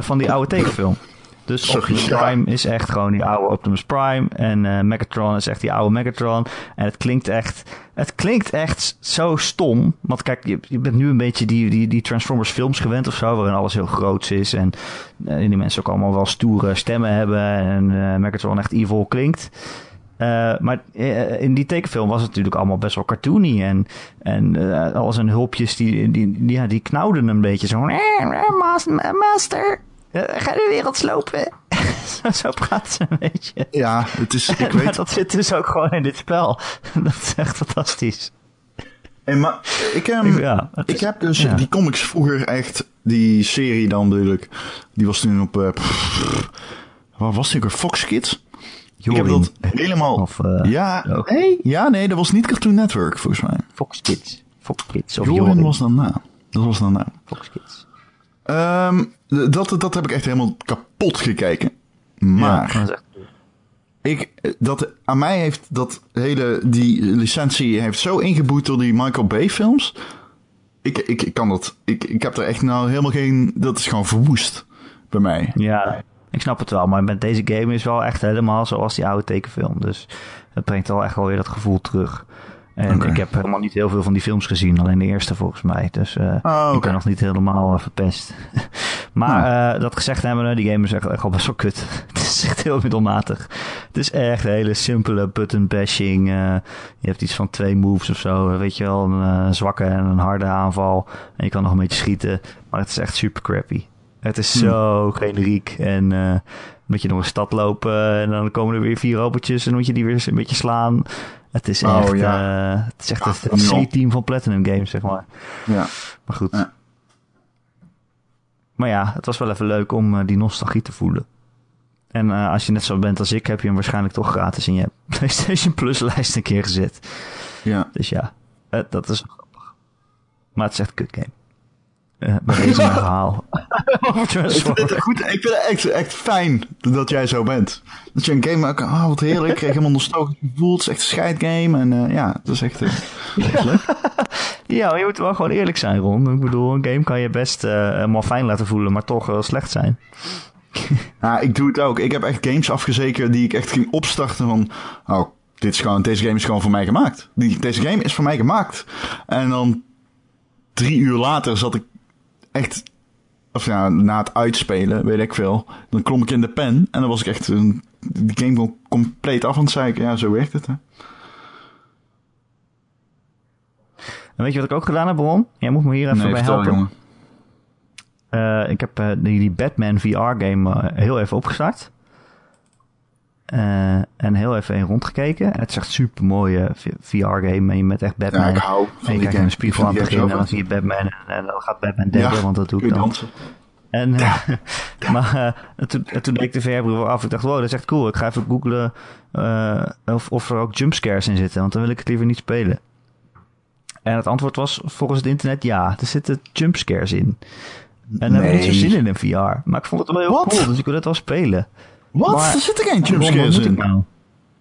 van die oude tekenfilm. Dus Sorry, Optimus ja. Prime is echt gewoon die oude Optimus Prime. En eh, Megatron is echt die oude Megatron. En het klinkt echt, het klinkt echt zo stom. Want kijk, je, je bent nu een beetje die, die, die Transformers films gewend of zo. Waarin alles heel groots is. En eh, die mensen ook allemaal wel stoere stemmen hebben. En eh, Megatron echt evil klinkt. Maar in die tekenfilm was het natuurlijk allemaal best wel cartoony. En, en eh, al zijn hulpjes, die, die, die, ja, die knauwden een beetje zo. "Eh, eh, Master, ga de wereld slopen. zo, zo praten ze een beetje. Ja, het is, ik maar weet. dat zit dus ook gewoon in dit spel. dat is echt fantastisch. En maar, ik, ehm, ja, ik is- heb dus ja. die comics vroeger echt, die serie dan natuurlijk, die was toen op, eh, pff, waar was die ook? Fox Kids? Ik heb Jorin. dat helemaal, Of eh, ja, nee, ja, nee, dat was niet Cartoon Network volgens mij. Fox Kids. Fox Kids. Of Jorin Jorin. was dan na. Dat was dan na. Fox Kids. Ehm, dat, dat heb ik echt helemaal kapot gekeken. Maar... Ja, dat is echt- Ik, dat, aan mij heeft dat hele, die licentie heeft zo ingeboet door die Michael Bay films. Ik, ik, ik kan dat, ik, ik heb er echt nou helemaal geen, dat is gewoon verwoest bij mij. Ja, ik snap het wel. Maar met deze game is wel echt helemaal zoals die oude tekenfilm. Dus het brengt wel echt wel weer dat gevoel terug. En ik heb helemaal niet heel veel van die films gezien, alleen de eerste volgens mij. Dus eh, Oh, ik ben nog niet helemaal eh, verpest. maar eh, dat gezegd hebben, die game is echt, echt al best wel kut. het is echt heel middelmatig. Het is echt een hele simpele button bashing. je hebt iets van twee moves of zo. Weet je wel, een zwakke en een harde aanval. En je kan nog een beetje schieten. Maar het is echt super crappy. Het is Hmm. zo generiek. En eh moet je door een stad lopen en dan komen er weer vier robotjes en dan moet je die weer een beetje slaan. Het is Oh, echt, ja. eh, het, is echt het C-team van Platinum Games, zeg maar. Ja. Maar goed. Ja. Maar ja, het was wel even leuk om eh, die nostalgie te voelen. En eh, als je net zo bent als ik, heb je hem waarschijnlijk toch gratis in je PlayStation Plus lijst een keer gezet. ja. Dus ja, eh, dat is grappig. Maar het is echt een kut game. Eh bij deze mijn verhaal. Ik vind, goed, ik vind het echt, echt fijn dat jij zo bent. Dat je een game maakt, ah wat heerlijk, ik kreeg helemaal nostalgisch gevoel. Het is echt een scheidgame en eh, ja, het is echt, eh, echt leuk. Ja, maar je moet wel gewoon eerlijk zijn, Ron. Ik bedoel, een game kan je best eh, helemaal fijn laten voelen, maar toch wel slecht zijn. Ja, ik doe het ook. Ik heb echt games afgezekerd die ik echt ging opstarten van... Oh, dit is gewoon, deze game is gewoon voor mij gemaakt. Die, deze game is voor mij gemaakt. En dan drie uur later zat ik echt... Of ja, na het uitspelen, weet ik veel. Dan klom ik in de pen en dan was ik echt een, die game gewoon compleet af aan het zeiken. Ja, zo werkt het, hè. En weet je wat ik ook gedaan heb, Ron? Jij moet me hier even Nee, bij helpen. Eh, ik heb eh, die, die Batman VR-game eh, heel even opgestart. Eh, en heel even in rondgekeken. En het is echt een super mooie VR-game. En je bent echt Batman. Ja, ik hou en van je die kijkt naar een spiegel aan het begin. En dan zie je Batman. En, en dan gaat Batman denken, Ja, want dat doe ik je dan. dansen? En, eh, maar eh, en toen, en toen deed ik de VR-bril af. Ik dacht, wow, dat is echt cool. Ik ga even googlen eh, of, of er ook jumpscares in zitten. Want dan wil ik het liever niet spelen. En het antwoord was volgens het internet ja. Er zitten jumpscares in. En daar heb ik niet zo zin in in VR. Maar ik vond het wel heel cool, dus ik wil het wel spelen. Wat? Maar- er zitten geen jumpscares in. nou?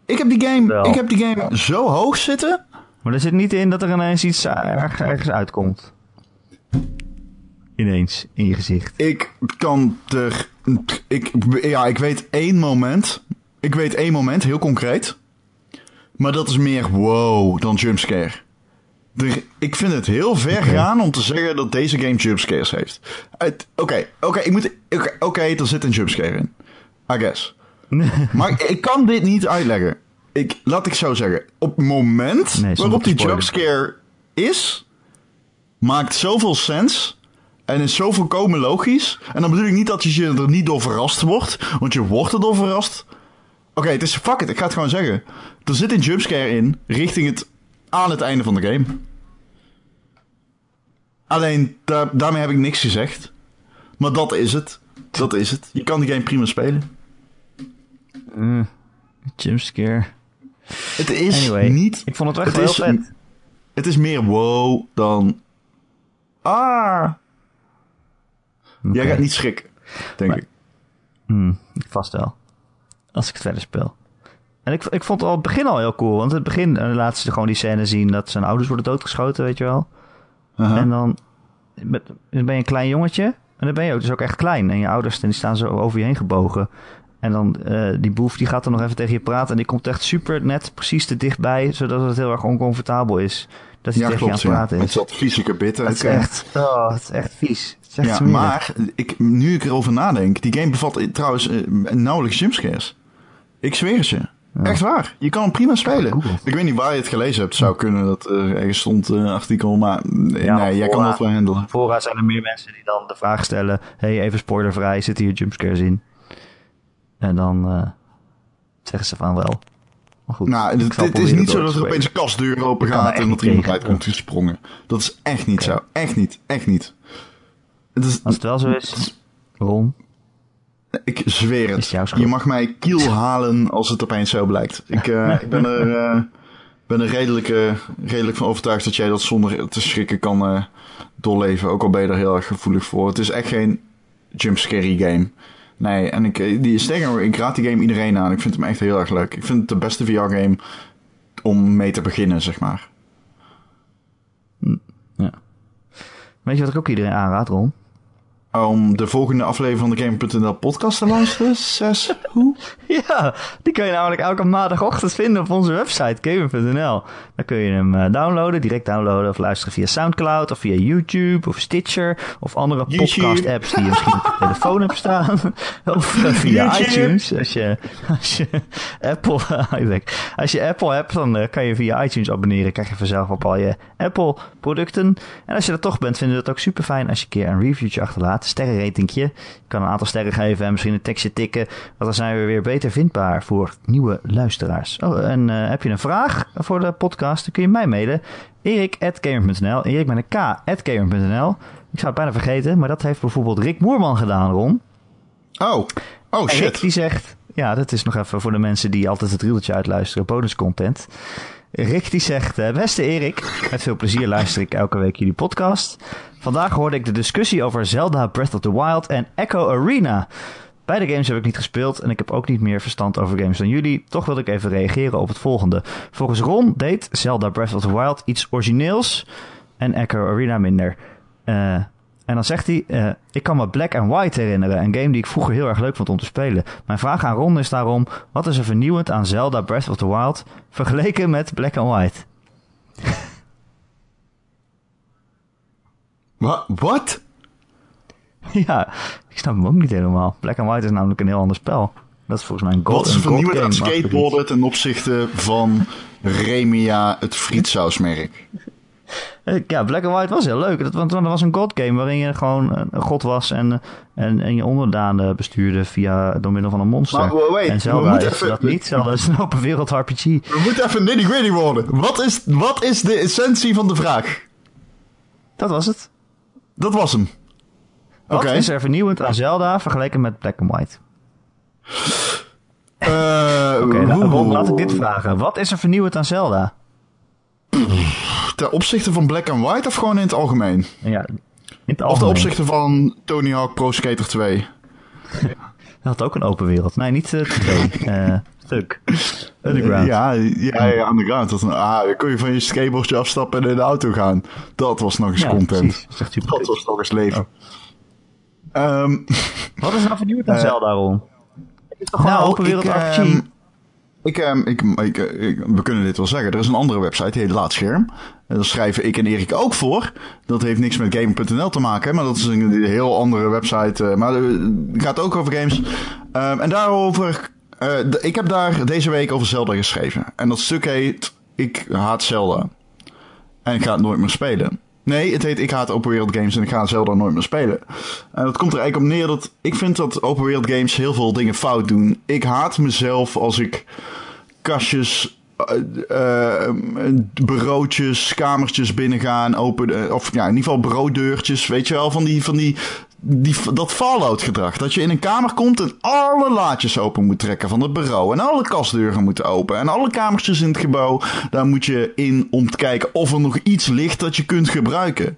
Ik heb die game, Wel. ik heb die game zo hoog zitten... Maar er zit niet in dat er ineens iets erg- ergens uitkomt. Ineens, in je gezicht. Ik kan er. Ik, ja, ik weet één moment. Ik weet één moment, heel concreet. Maar dat is meer wow dan jumpscare. Er, ik vind het heel ver gaan om te zeggen dat deze game jumpscares heeft. Oké, oké, ik moet. Oké, oké, er zit een jumpscare in. I guess. Maar ik, kan dit niet uitleggen. Ik, laat ik zo zeggen. Op het moment waarop die jumpscare is, maakt zoveel sens. En is zo volkomen logisch. En dan bedoel ik niet dat je er niet door verrast wordt. Want je wordt er door verrast. Oké, het is fuck it. Ik ga het gewoon zeggen. Er zit een jumpscare in. Richting het. aan het einde van de game. Alleen, daar, daarmee heb ik niks gezegd. Maar dat is het. Dat is het. Je kan die game prima spelen. Mm, jumpscare. Het is Anyway, niet. ik vond het echt wel heel vet. Het is meer wow dan. Ah. Jij gaat niet schrikken, denk Maar- ik. Hmm, vast wel. Als ik het verder speel. En ik, ik vond het al het begin al heel cool. Want het begin eh, laat ze gewoon die scène zien dat zijn ouders worden doodgeschoten, weet je wel. Aha. En dan ben dan ben je een klein jongetje. En dan ben je ook dus ook echt klein. En je ouders die staan zo over je heen gebogen. En dan eh, die boef die gaat dan nog even tegen je praten. En die komt echt super net precies te dichtbij. Zodat het heel erg oncomfortabel is. Dat hij ja, tegen klopt. je aan Ja. het praten Het is. zat fysieke bitten. Het is echt, oh, het is echt vies. Het is echt Ja, smerig. maar ik, nu ik erover nadenk, die game bevat eh, trouwens eh, nauwelijks jumpscares. Ik zweer het je. Echt waar. Je kan hem prima spelen. Ik weet niet waar je het gelezen hebt. Het zou kunnen dat er ergens stond een artikel, maar Ja, nee, jij kan dat wel handelen. Voorraad zijn er meer mensen die dan de vraag stellen: hey, even spoilervrij, zitten hier jumpscares in? En dan eh, zeggen ze van wel. Maar goed, Nou, het, is niet zo dat er opeens een kastdeur open gaat en dat er iemand uit komt gesprongen. Dat is echt niet zo. Echt niet. Echt niet. Het is, Als het wel zo is, Ron, Ik zweer het. Je mag mij kiel halen als het opeens zo blijkt. Ik, eh, ik ben er, eh, ben er redelijk, redelijk van overtuigd dat jij dat zonder te schrikken kan doorleven. Ook al ben je er heel erg gevoelig voor. Het is echt geen jumpscary game. Nee, en ik, eh, die, ik raad die game iedereen aan. Ik vind hem echt heel erg leuk. Ik vind het de beste VR-game om mee te beginnen, zeg maar. ja. Weet je wat ik ook iedereen aanraad, Ron? Om de volgende aflevering van de Game.nl podcast te luisteren. Zes. Hoe? Ja, die kun je namelijk elke maandagochtend vinden op onze website gamer.nl. Dan kun je hem eh, downloaden, direct downloaden of luisteren via Soundcloud of via YouTube of Stitcher of andere podcast-apps die je misschien op je telefoon hebt staan. Of eh, via YouTube. iTunes. Als je, als je Apple, als je Apple hebt, dan eh, kan je via iTunes abonneren. Krijg je vanzelf op al je Apple producten. En als je er toch bent, vinden we het ook super fijn als je een keer een reviewtje achterlaat. Sterrenratingje. Je kan een aantal sterren geven en misschien een tekstje tikken. Want dan zijn we weer beter vindbaar voor nieuwe luisteraars. Oh, en eh, heb je een vraag voor de podcast, dan kun je mij mailen. Erik.gamer.nl Erik met een K.gamer.nl Ik zou het bijna vergeten, maar dat heeft bijvoorbeeld Rick Moerman gedaan, Ron. Oh, oh En Rick shit. die zegt, ja, dat is nog even voor de mensen die altijd het rieltje uitluisteren, bonuscontent. Rick die zegt, eh, beste Erik, met veel plezier luister ik elke week jullie podcast. Vandaag hoorde ik de discussie over Zelda Breath of the Wild en Echo Arena. Beide games heb ik niet gespeeld en ik heb ook niet meer verstand over games dan jullie. Toch wil ik even reageren op het volgende. Volgens Ron deed Zelda Breath of the Wild iets origineels en Echo Arena minder. Eh, en dan zegt hij, eh, ik kan me Black and White herinneren, een game die ik vroeger heel erg leuk vond om te spelen. Mijn vraag aan Ron is daarom, wat is er vernieuwend aan Zelda Breath of the Wild vergeleken met Black and White? Wa- Wat? ja, ik snap hem ook niet helemaal. Black and White is namelijk een heel ander spel. Dat is volgens mij een gold, Wat is een vernieuwend aan skateboarden ten opzichte van Remia, het frietsausmerk? Ja, Black and White was heel leuk. Dat, want dat was een god game waarin je gewoon een god was en, en, en je onderdanen bestuurde via, door middel van een monster. Maar, wait, en we Zelda moeten is even- dat niet. Zelda is een open wereld RPG. We moeten even nitty gritty worden. Wat is, wat is de essentie van de vraag? Dat was het. Dat was hem. Wat is er vernieuwend aan Zelda vergeleken met Black and White? Eh, Oké. Ron, laat ik dit vragen. Wat is er vernieuwend aan Zelda? Ten opzichte van Black and White of gewoon in het algemeen? Ja, in het Of ten opzichte van Tony Hawk Pro Skater 2? Dat had ook een open wereld. Nee, niet twee. Eh, stuk. Underground. Ja, ja, ja, underground. Dat, ah, dan kon je van je skateboardje afstappen en in de auto gaan. Dat was nog eens Ja, content. precies. Dat was nog eens leven. Ehm, Wat is nou vernieuwend aan Eh, Zelda, Ron? Het is toch gewoon een open wereld ik, RPG? ehm, ik, ehm, ik, ik, we kunnen dit wel zeggen. Er is een andere website, die heet Laatscherm. En daar schrijven ik en Erik ook voor. Dat heeft niks met Gamer.nl te maken, maar dat is een heel andere website. eh, maar eh, het gaat ook over games. Ehm, en daarover... eh, ik heb daar deze week over Zelda geschreven. En dat stuk heet Ik haat Zelda. En ik ga het nooit meer spelen. Nee, het heet Ik haat open wereld games en ik ga Zelda nooit meer spelen. En dat komt er eigenlijk op neer dat ik vind dat open wereld games heel veel dingen fout doen. Ik haat mezelf als ik kastjes, eh, eh, bureautjes, kamertjes binnengaan, open, eh, of ja, in ieder geval bureaudeurtjes, weet je wel, van die, van die, die, dat Fallout gedrag. Dat je in een kamer komt en alle laadjes open moet trekken van het bureau. En alle kastdeuren moeten open. En alle kamertjes in het gebouw, daar moet je in om te kijken of er nog iets ligt dat je kunt gebruiken.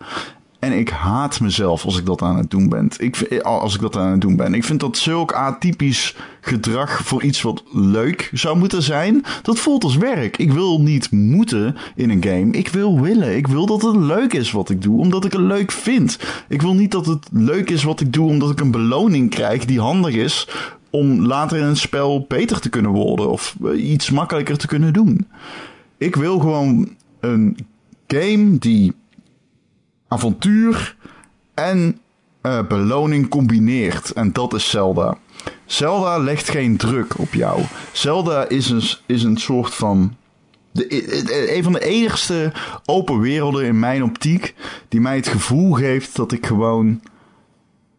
En ik haat mezelf als ik dat aan het doen ben. Ik, vind- als ik dat aan het doen ben. Ik vind dat zulk atypisch gedrag voor iets wat leuk zou moeten zijn. Dat voelt als werk. Ik wil niet moeten in een game. Ik wil willen. Ik wil dat het leuk is wat ik doe, omdat ik het leuk vind. Ik wil niet dat het leuk is wat ik doe, omdat ik een beloning krijg die handig is om later in een spel beter te kunnen worden of eh, iets makkelijker te kunnen doen. Ik wil gewoon een game die avontuur en eh, beloning combineert. En dat is Zelda. Zelda legt geen druk op jou. Zelda is een, is een soort van. De, e- een van de enigste open werelden in mijn optiek. die mij het gevoel geeft dat ik gewoon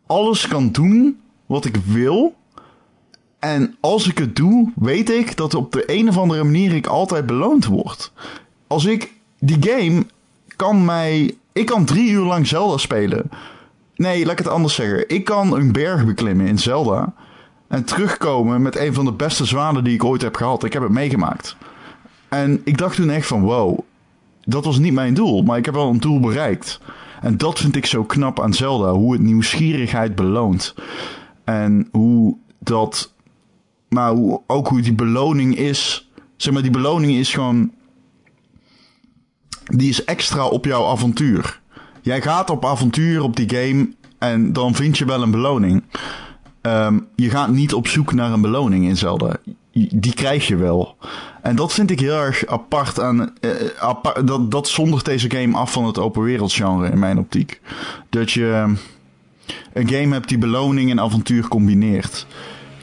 alles kan doen wat ik wil. En als ik het doe, weet ik dat op de een of andere manier ik altijd beloond word. Als ik die game kan mij. Ik kan drie uur lang Zelda spelen. Nee, laat ik het anders zeggen. Ik kan een berg beklimmen in Zelda. En terugkomen met een van de beste zwanen die ik ooit heb gehad. Ik heb het meegemaakt. En ik dacht toen echt van wow. Dat was niet mijn doel, maar ik heb wel een doel bereikt. En dat vind ik zo knap aan Zelda. Hoe het nieuwsgierigheid beloont. En hoe dat. Maar ook hoe die beloning is. Zeg maar, die beloning is gewoon die is extra op jouw avontuur. Jij gaat op avontuur op die game en dan vind je wel een beloning. ehm, je gaat niet op zoek naar een beloning in Zelda. Die krijg je wel. En dat vind ik heel erg apart aan. Apart, dat, dat zondert deze game af van het open wereld genre in mijn optiek. Dat je een game hebt die beloning en avontuur combineert.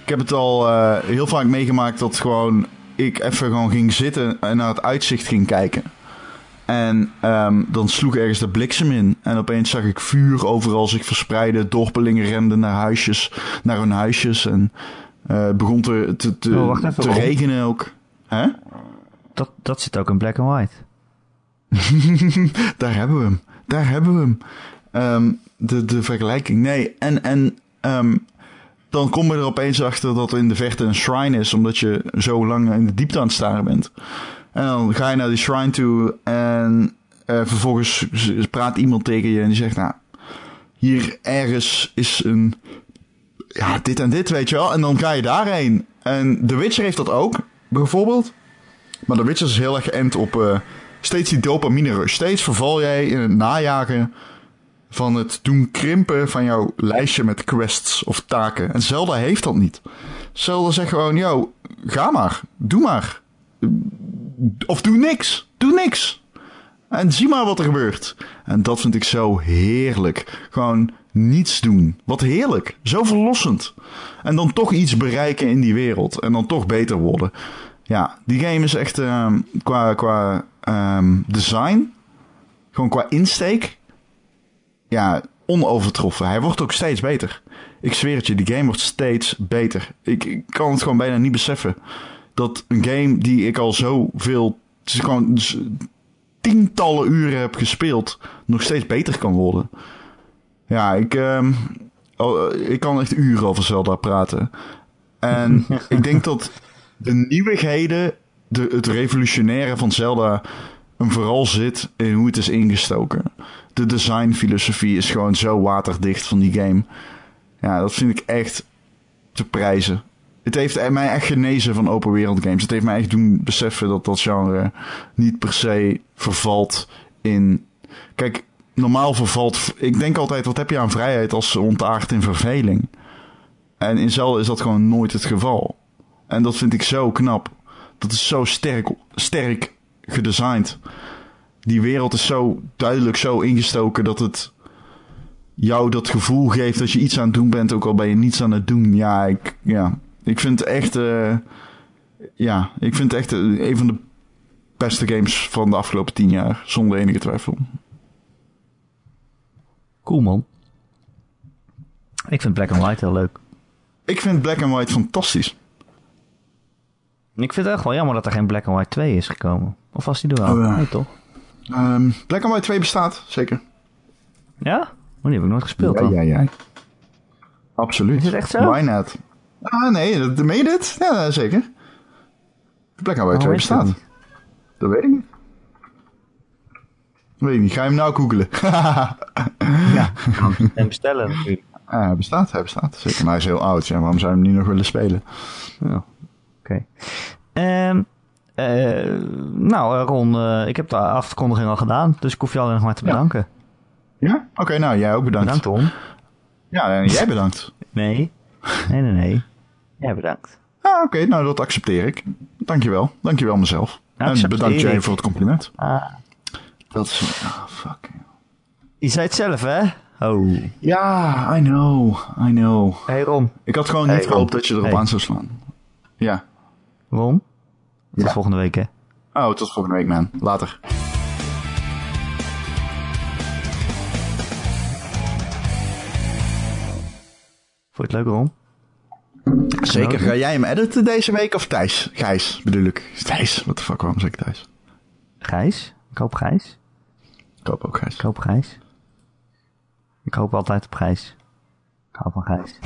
Ik heb het al uh, heel vaak meegemaakt dat gewoon ik even gewoon ging zitten en naar het uitzicht ging kijken. En um, dan sloeg ergens de bliksem in. En opeens zag ik vuur overal zich verspreiden. Dorpelingen renden naar huisjes, naar hun huisjes. En uh, begon te, te, te, oh, te regenen ook. Hè? Dat, dat zit ook in black and white. Daar hebben we hem. Daar hebben we hem. Um, de, de vergelijking. Nee, en, en um, dan kom je er opeens achter dat er in de verte een shrine is, omdat je zo lang in de diepte aan het staren bent. En dan ga je naar die shrine toe en uh, vervolgens praat iemand tegen je en die zegt, nou, hier ergens is een, ja, dit en dit, weet je wel. En dan ga je daarheen. En The Witcher heeft dat ook, bijvoorbeeld. Maar The Witcher is heel erg geënt op uh, steeds die dopamine rush. Steeds verval jij in het najagen van het doen krimpen van jouw lijstje met quests of taken. En Zelda heeft dat niet. Zelda zegt gewoon, yo, ga maar, doe maar. Of doe niks, doe niks. En zie maar wat er gebeurt. En dat vind ik zo heerlijk. Gewoon niets doen. Wat heerlijk. Zo verlossend. En dan toch iets bereiken in die wereld. En dan toch beter worden. Ja, die game is echt uh, qua, qua um, design. Gewoon qua insteek ja, onovertroffen. Hij wordt ook steeds beter. Ik zweer het je, die game wordt steeds beter. Ik kan het gewoon bijna niet beseffen. Dat een game die ik al zoveel, gewoon tientallen uren heb gespeeld, nog steeds beter kan worden. Ja, ik, um, oh, ik kan echt uren over Zelda praten. En ik denk dat de nieuwigheden, de, het revolutionaire van Zelda, hem vooral zit in hoe het is ingestoken de designfilosofie is gewoon zo waterdicht van die game. Ja, dat vind ik echt te prijzen. Het heeft mij echt genezen van open wereld games. Het heeft mij echt doen beseffen dat dat genre niet per se vervalt in. Kijk, normaal vervalt. Ik denk altijd, wat heb je aan vrijheid als ze ontaart in verveling? En in Zelda is dat gewoon nooit het geval. En dat vind ik zo knap. Dat is zo sterk, sterk gedesigned die wereld is zo duidelijk zo ingestoken dat het jou dat gevoel geeft dat je iets aan het doen bent, ook al ben je niets aan het doen. Ja, ik, ja, ik vind het echt, uh, ja, ik vind het echt uh, een van de beste games van de afgelopen tien jaar, zonder enige twijfel. Cool man. Ik vind Black and White heel leuk. Ik vind Black and White fantastisch. Ik vind het echt wel jammer dat er geen Black and White 2 is gekomen. Of was die er wel? Oh, ja. Nee, toch? Um, Black and White 2 bestaat, zeker. Ja? Oh, die heb ik nooit gespeeld ja, dan. Ja, ja, Absoluut. Is het echt zo? Why not? Ah, nee, dat, meen je dit? Ja, zeker. Black and White 2 bestaat. Dat, dat weet ik niet. Weet ik niet, ga je hem nou googlen? ja, en bestellen natuurlijk. Ah, hij bestaat, hij bestaat. Zeker, maar hij is heel oud. Ja, waarom zou je hem niet nog willen spelen? Ja. Oké. Okay. Um, uh, nou, Ron, uh, ik heb de afkondiging al gedaan, dus ik hoef je alleen nog maar te bedanken. Ja? ja? Oké, nou, jij ook bedankt. Bedankt, Ron. Ja, en jij bedankt. nee. Nee, nee, nee. Jij bedankt. Ah, oké, nou, dat accepteer ik. Dankjewel. Dankjewel mezelf. En bedankt jij voor het compliment. Ah. Dat is... Ah, oh, fuck. Je zei het zelf, hè? Oh. Ja, I know. I know. Hey, Ron. Ik had gewoon niet gehoopt dat je erop aan zou slaan. Ja. Ron? Tot ja. volgende week, hè? Oh, tot volgende week, man. Later. Je het leuk, Ron? Zeker. Ga jij hem editen deze week of Thijs? Gijs, bedoel ik. Thijs. What the fuck, waarom zeg ik Thijs? Gijs? Ik hoop Gijs. Ik hoop ook Gijs. Ik hoop Gijs. Ik hoop altijd op Gijs. Ik hou van Gijs.